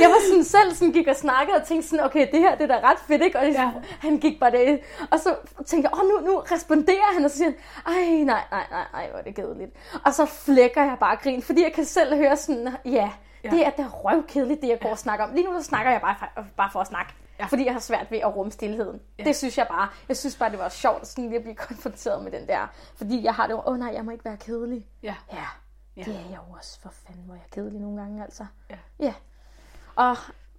jeg var sådan selv sådan gik og snakkede og tænkte sådan, okay, det her det er da ret fedt, ikke? Og ja. han gik bare det. Og så tænkte jeg, åh, nu, nu responderer han, og så siger han, ej, nej, nej, nej, nej, hvor er det kedeligt. Og så flækker jeg bare grin, fordi jeg kan selv høre sådan, ja, ja. det er da røvkedeligt, det jeg går og snakker om. Lige nu så snakker jeg bare for, bare for at snakke. Ja. Fordi jeg har svært ved at rumme stillheden. Ja. Det synes jeg bare. Jeg synes bare, det var sjovt sådan lige at blive konfronteret med den der. Fordi jeg har det åh oh, nej, jeg må ikke være kedelig. Ja. Ja, Ja. det er jeg jo også. For fanden, hvor jeg er kedelig nogle gange, altså. Ja. Ja. Og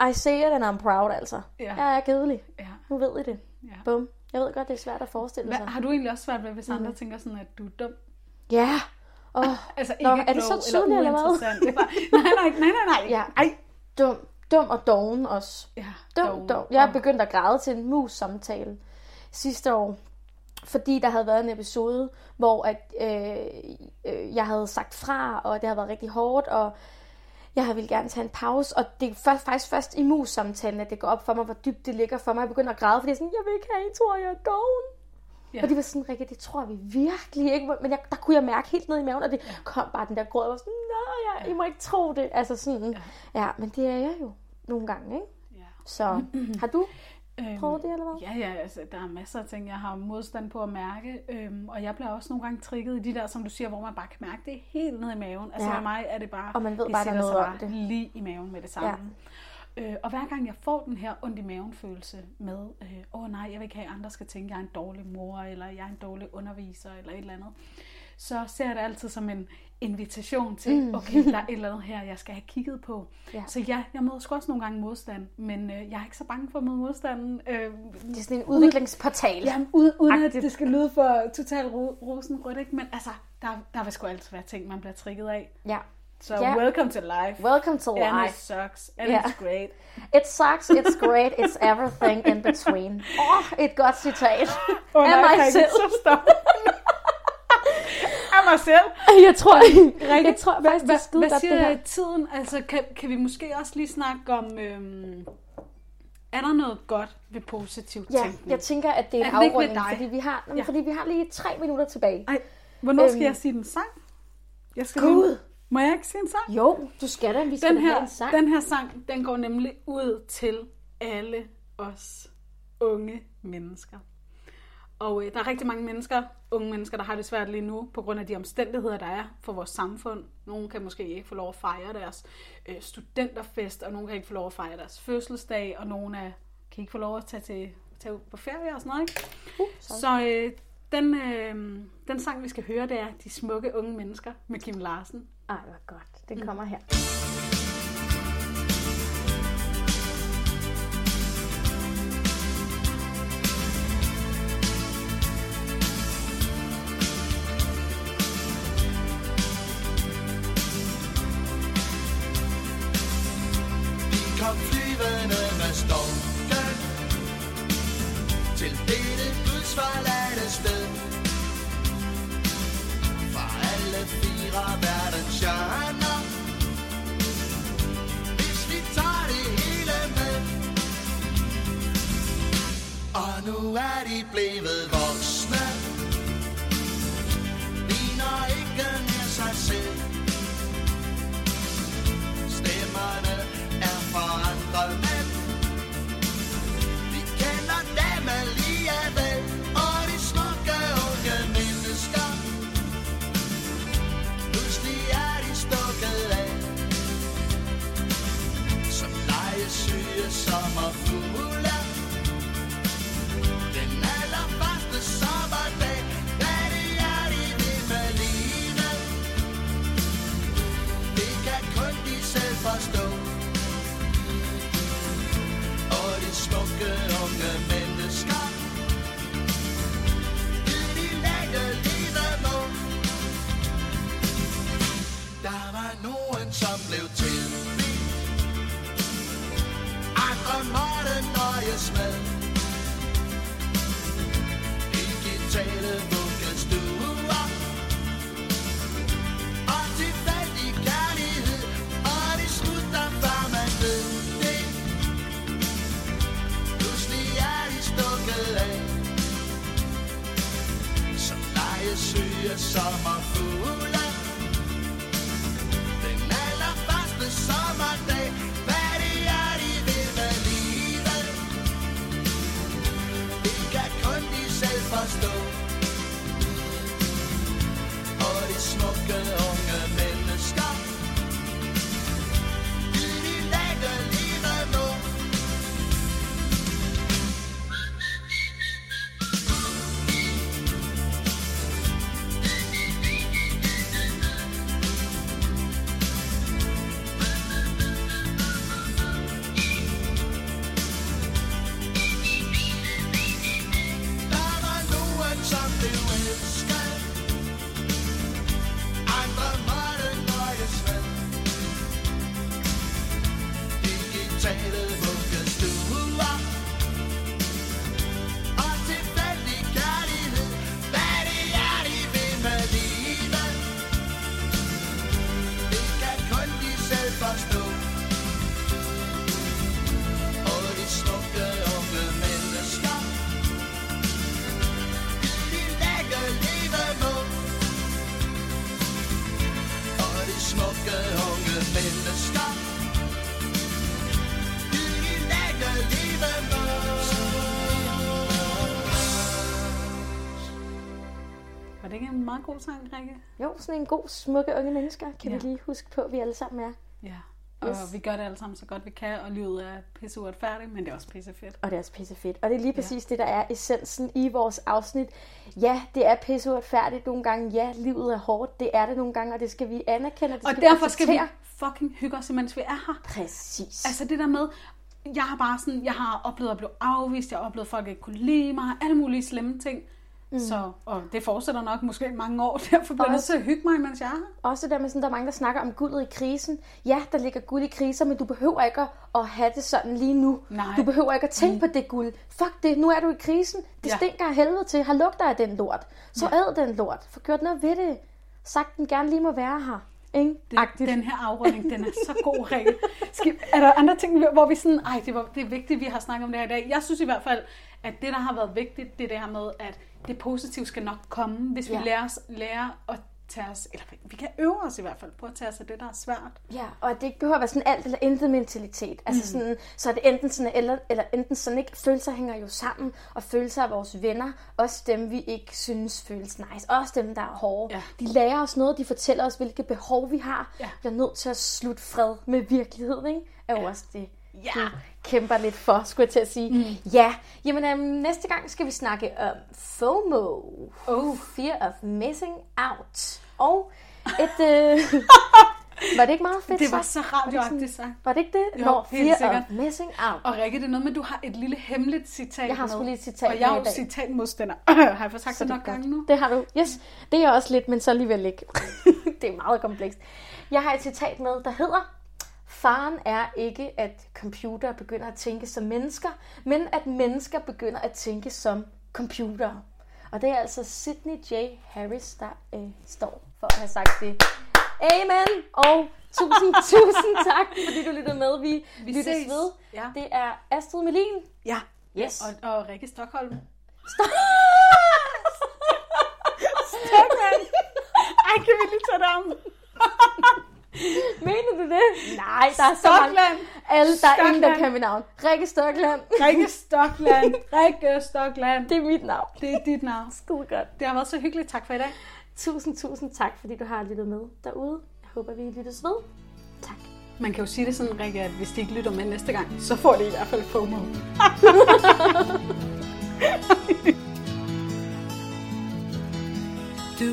I say it and I'm proud, altså. Ja. Jeg er kedelig. Ja. Nu ved I det. Ja. Bum. Jeg ved godt, det er svært at forestille Hvad, sig. har du egentlig også svært ved, hvis andre mm. tænker sådan, at du er dum? Ja. Oh, Altså Nå, ikke er det så tydeligt, eller hvad? uinteressant. Det er bare, nej, nej, nej, nej, nej. Ja. Ej. dum, dum og doven også. Ja, Dum, dog. dum. Jeg er begyndt at græde til en mus-samtale sidste år. Fordi der havde været en episode, hvor at, øh, øh, jeg havde sagt fra, og det havde været rigtig hårdt, og jeg ville gerne tage en pause. Og det er først, faktisk først i mus-samtalen, at det går op for mig, hvor dybt det ligger for mig. Jeg begynder at græde, fordi jeg sådan, jeg vil ikke have, I tror, jeg er doven. Ja. Ja. Og de var sådan, Rikke, det tror vi virkelig ikke. Men jeg, der kunne jeg mærke helt ned i maven, og det ja. kom bare den der gråd. Jeg var sådan, nej, jeg, I må ikke tro det. Altså sådan, ja. ja, men det er jeg jo nogle gange, ikke? Ja. Så har du Øhm, prøvet det, eller hvad? Ja, ja, altså, der er masser af ting, jeg har modstand på at mærke, øhm, og jeg bliver også nogle gange trigget i de der, som du siger, hvor man bare kan mærke det helt ned i maven. Altså Ja. for mig er det bare, Og man ved det bare, er sætter sig noget om bare det. lige i maven med det samme. Ja. Øh, og hver gang jeg får den her ondt i maven følelse med, øh, åh nej, jeg vil ikke have, at andre skal tænke, at jeg er en dårlig mor, eller jeg er en dårlig underviser, eller et eller andet, så ser jeg det altid som en invitation til, mm. okay, der er et eller andet her, jeg skal have kigget på. Ja. Så ja, jeg møder sgu også nogle gange modstand, men øh, jeg er ikke så bange for at møde modstanden. Øh, Det er sådan en udviklingsportal. Jamen, uden, uden at det skal lyde for totalt ro- rosenrødt, ikke? Men altså, der, der vil sgu altid være ting, man bliver trigget af. ja. Så Ja. welcome to life. Welcome to And it life. sucks. And Ja. it's great. It sucks, it's great, it's everything in between. Åh, oh, et godt citat. Åh, Af nej, mig selv. Af mig selv. Jeg tror, Rikke, jeg tror hvad, faktisk, det hvad, er skide hvad godt, det her. tiden? Altså, kan, kan vi måske også lige snakke om... Øhm, er der noget godt ved positiv Ja, tænkning? jeg tænker, at det er en Er det afrunding, fordi vi, har, Ja. fordi vi har lige tre minutter tilbage. Ej, hvornår skal Øhm. jeg sige den sang? Jeg skal Gud. lige- Må jeg ikke sige en sang? Jo, du skal da, vi skal den da have her, en sang. den her sang, den går nemlig ud til alle os unge mennesker. Og øh, der er rigtig mange mennesker, unge mennesker, der har det svært lige nu, på grund af de omstændigheder, der er for vores samfund. Nogle kan måske ikke få lov at fejre deres øh, studenterfest, og nogle kan ikke få lov at fejre deres fødselsdag, og nogle er, kan ikke få lov at tage, til, tage ud på ferie og sådan noget. Ikke? Uh, Så øh, den, øh, den sang, vi skal høre, det er De smukke unge mennesker med Kim Larsen. Ej, hvor godt. Den kommer her. Christmas. Mennesker De lægger livet Var det ikke en meget god sang, Rikke? Jo, sådan en god, smukke unge mennesker, kan Ja. vi lige huske på, at vi alle sammen er. Ja. Og Yes. vi gør det alle sammen så godt vi kan, og livet er pisse uretfærdigt, men det er også pisse fedt. Og det er også pisse fedt. Og det er lige præcis ja. det, der er essensen i vores afsnit. Ja, det er pisse uretfærdigt nogle gange. Ja, livet er hårdt. Det er det nogle gange, og det skal vi anerkende. og Det Og skal derfor skal vi fucking hygge os, mens vi er her. Præcis. Altså det der med, jeg har bare sådan, jeg har oplevet at blive afvist, jeg har oplevet, at folk ikke kunne lide mig, alle mulige slemme ting. Mm. Så, og det fortsætter nok måske mange år, derfor bliver jeg nødt Også- til at hygge mig, mens jeg er her. Også der med, sådan, der er mange, der snakker om guldet i krisen. Ja, der ligger guld i kriser, men du behøver ikke at, have det sådan lige nu. Nej. Du behøver ikke at tænke mm. på det guld. Fuck det, nu er du i krisen. Det Ja. stinker af helvede til. Har lugter af den lort. Så ja. æd den lort. Få gjort noget ved det. Sagt den gerne lige må være her. Ikke? Agtigt. den her afrunding, den er så god, Rikke. Skal, er der andre ting, hvor vi sådan, ej, det, var, det er vigtigt, vi har snakket om det her i dag. Jeg synes i hvert fald, at det, der har været vigtigt, det er her med, at det positive skal nok komme, hvis vi Ja. lærer, os, lærer at tage os, eller vi kan øve os i hvert fald på at tage os af det, der er svært. Ja, og at det ikke behøver at være sådan alt eller intet mentalitet. Altså Mm. sådan, så er det enten sådan, eller, eller enten sådan ikke. Følelser hænger jo sammen, og følelser af vores venner, også dem vi ikke synes føles nice, også dem der er hårde. Ja. De lærer os noget, de fortæller os, hvilke behov vi har. Ja. Vi er nødt til at slutte fred med virkeligheden, ikke? Er jo også det, Ja. du kæmper lidt for, skulle jeg til at sige. Mm. Ja, jamen øhm, næste gang skal vi snakke om FOMO. Oh. Fear of missing out. Og et... Øh, var det ikke meget fedt Det var så radioagtigt sagt. Var det ikke det? Jo, Nå, helt fear sikkert. of missing out. Og Rikke, det er noget med, at du har et lille hemmeligt citat Jeg har sgu lige et citat Og jeg er jo citatmodstander. har jeg fået sagt Så det nok gange nu? Det har du. Yes, det er jeg også lidt, men så alligevel ikke. det er meget komplekst. Jeg har et citat med, der hedder, Faren er ikke, at computer begynder at tænke som mennesker, men at mennesker begynder at tænke som computer. Og det er altså Sydney J. Harris, der øh, står for at have sagt det. Amen! Og tusind, tusind tak, fordi du lyttede med. Vi, vi lyttes ses. ved. Ja. Det er Astrid Melin Ja. Yes. Og, og Rikke Stockholm. Stockholm. Ej, kan vi lige tage det om? Mener du det? Nej, der er så mange. Stockland. Alle, der er ingen, der Stockland. kan mit navn. Rikke Stockland. Rikke Stockland. Rikke Stockland. Det er mit navn. Det er dit navn. Skide godt. Det har været så hyggeligt. Tak for i dag. Tusind, tusind tak, fordi du har lyttet med derude. Jeg håber, vi lyttes ved. Tak. Man kan jo sige det sådan, Rikke, at hvis de ikke lytter med næste gang, så får de i hvert fald FOMO. Du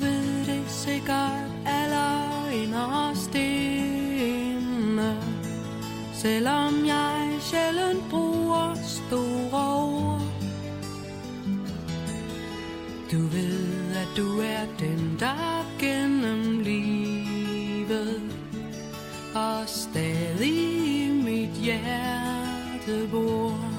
ved det sikkert aller inderst stemme. Selvom jeg sjældent bruger store ord. Du ved, at du er den, der gennem livet Og stadig i mit hjerte bor.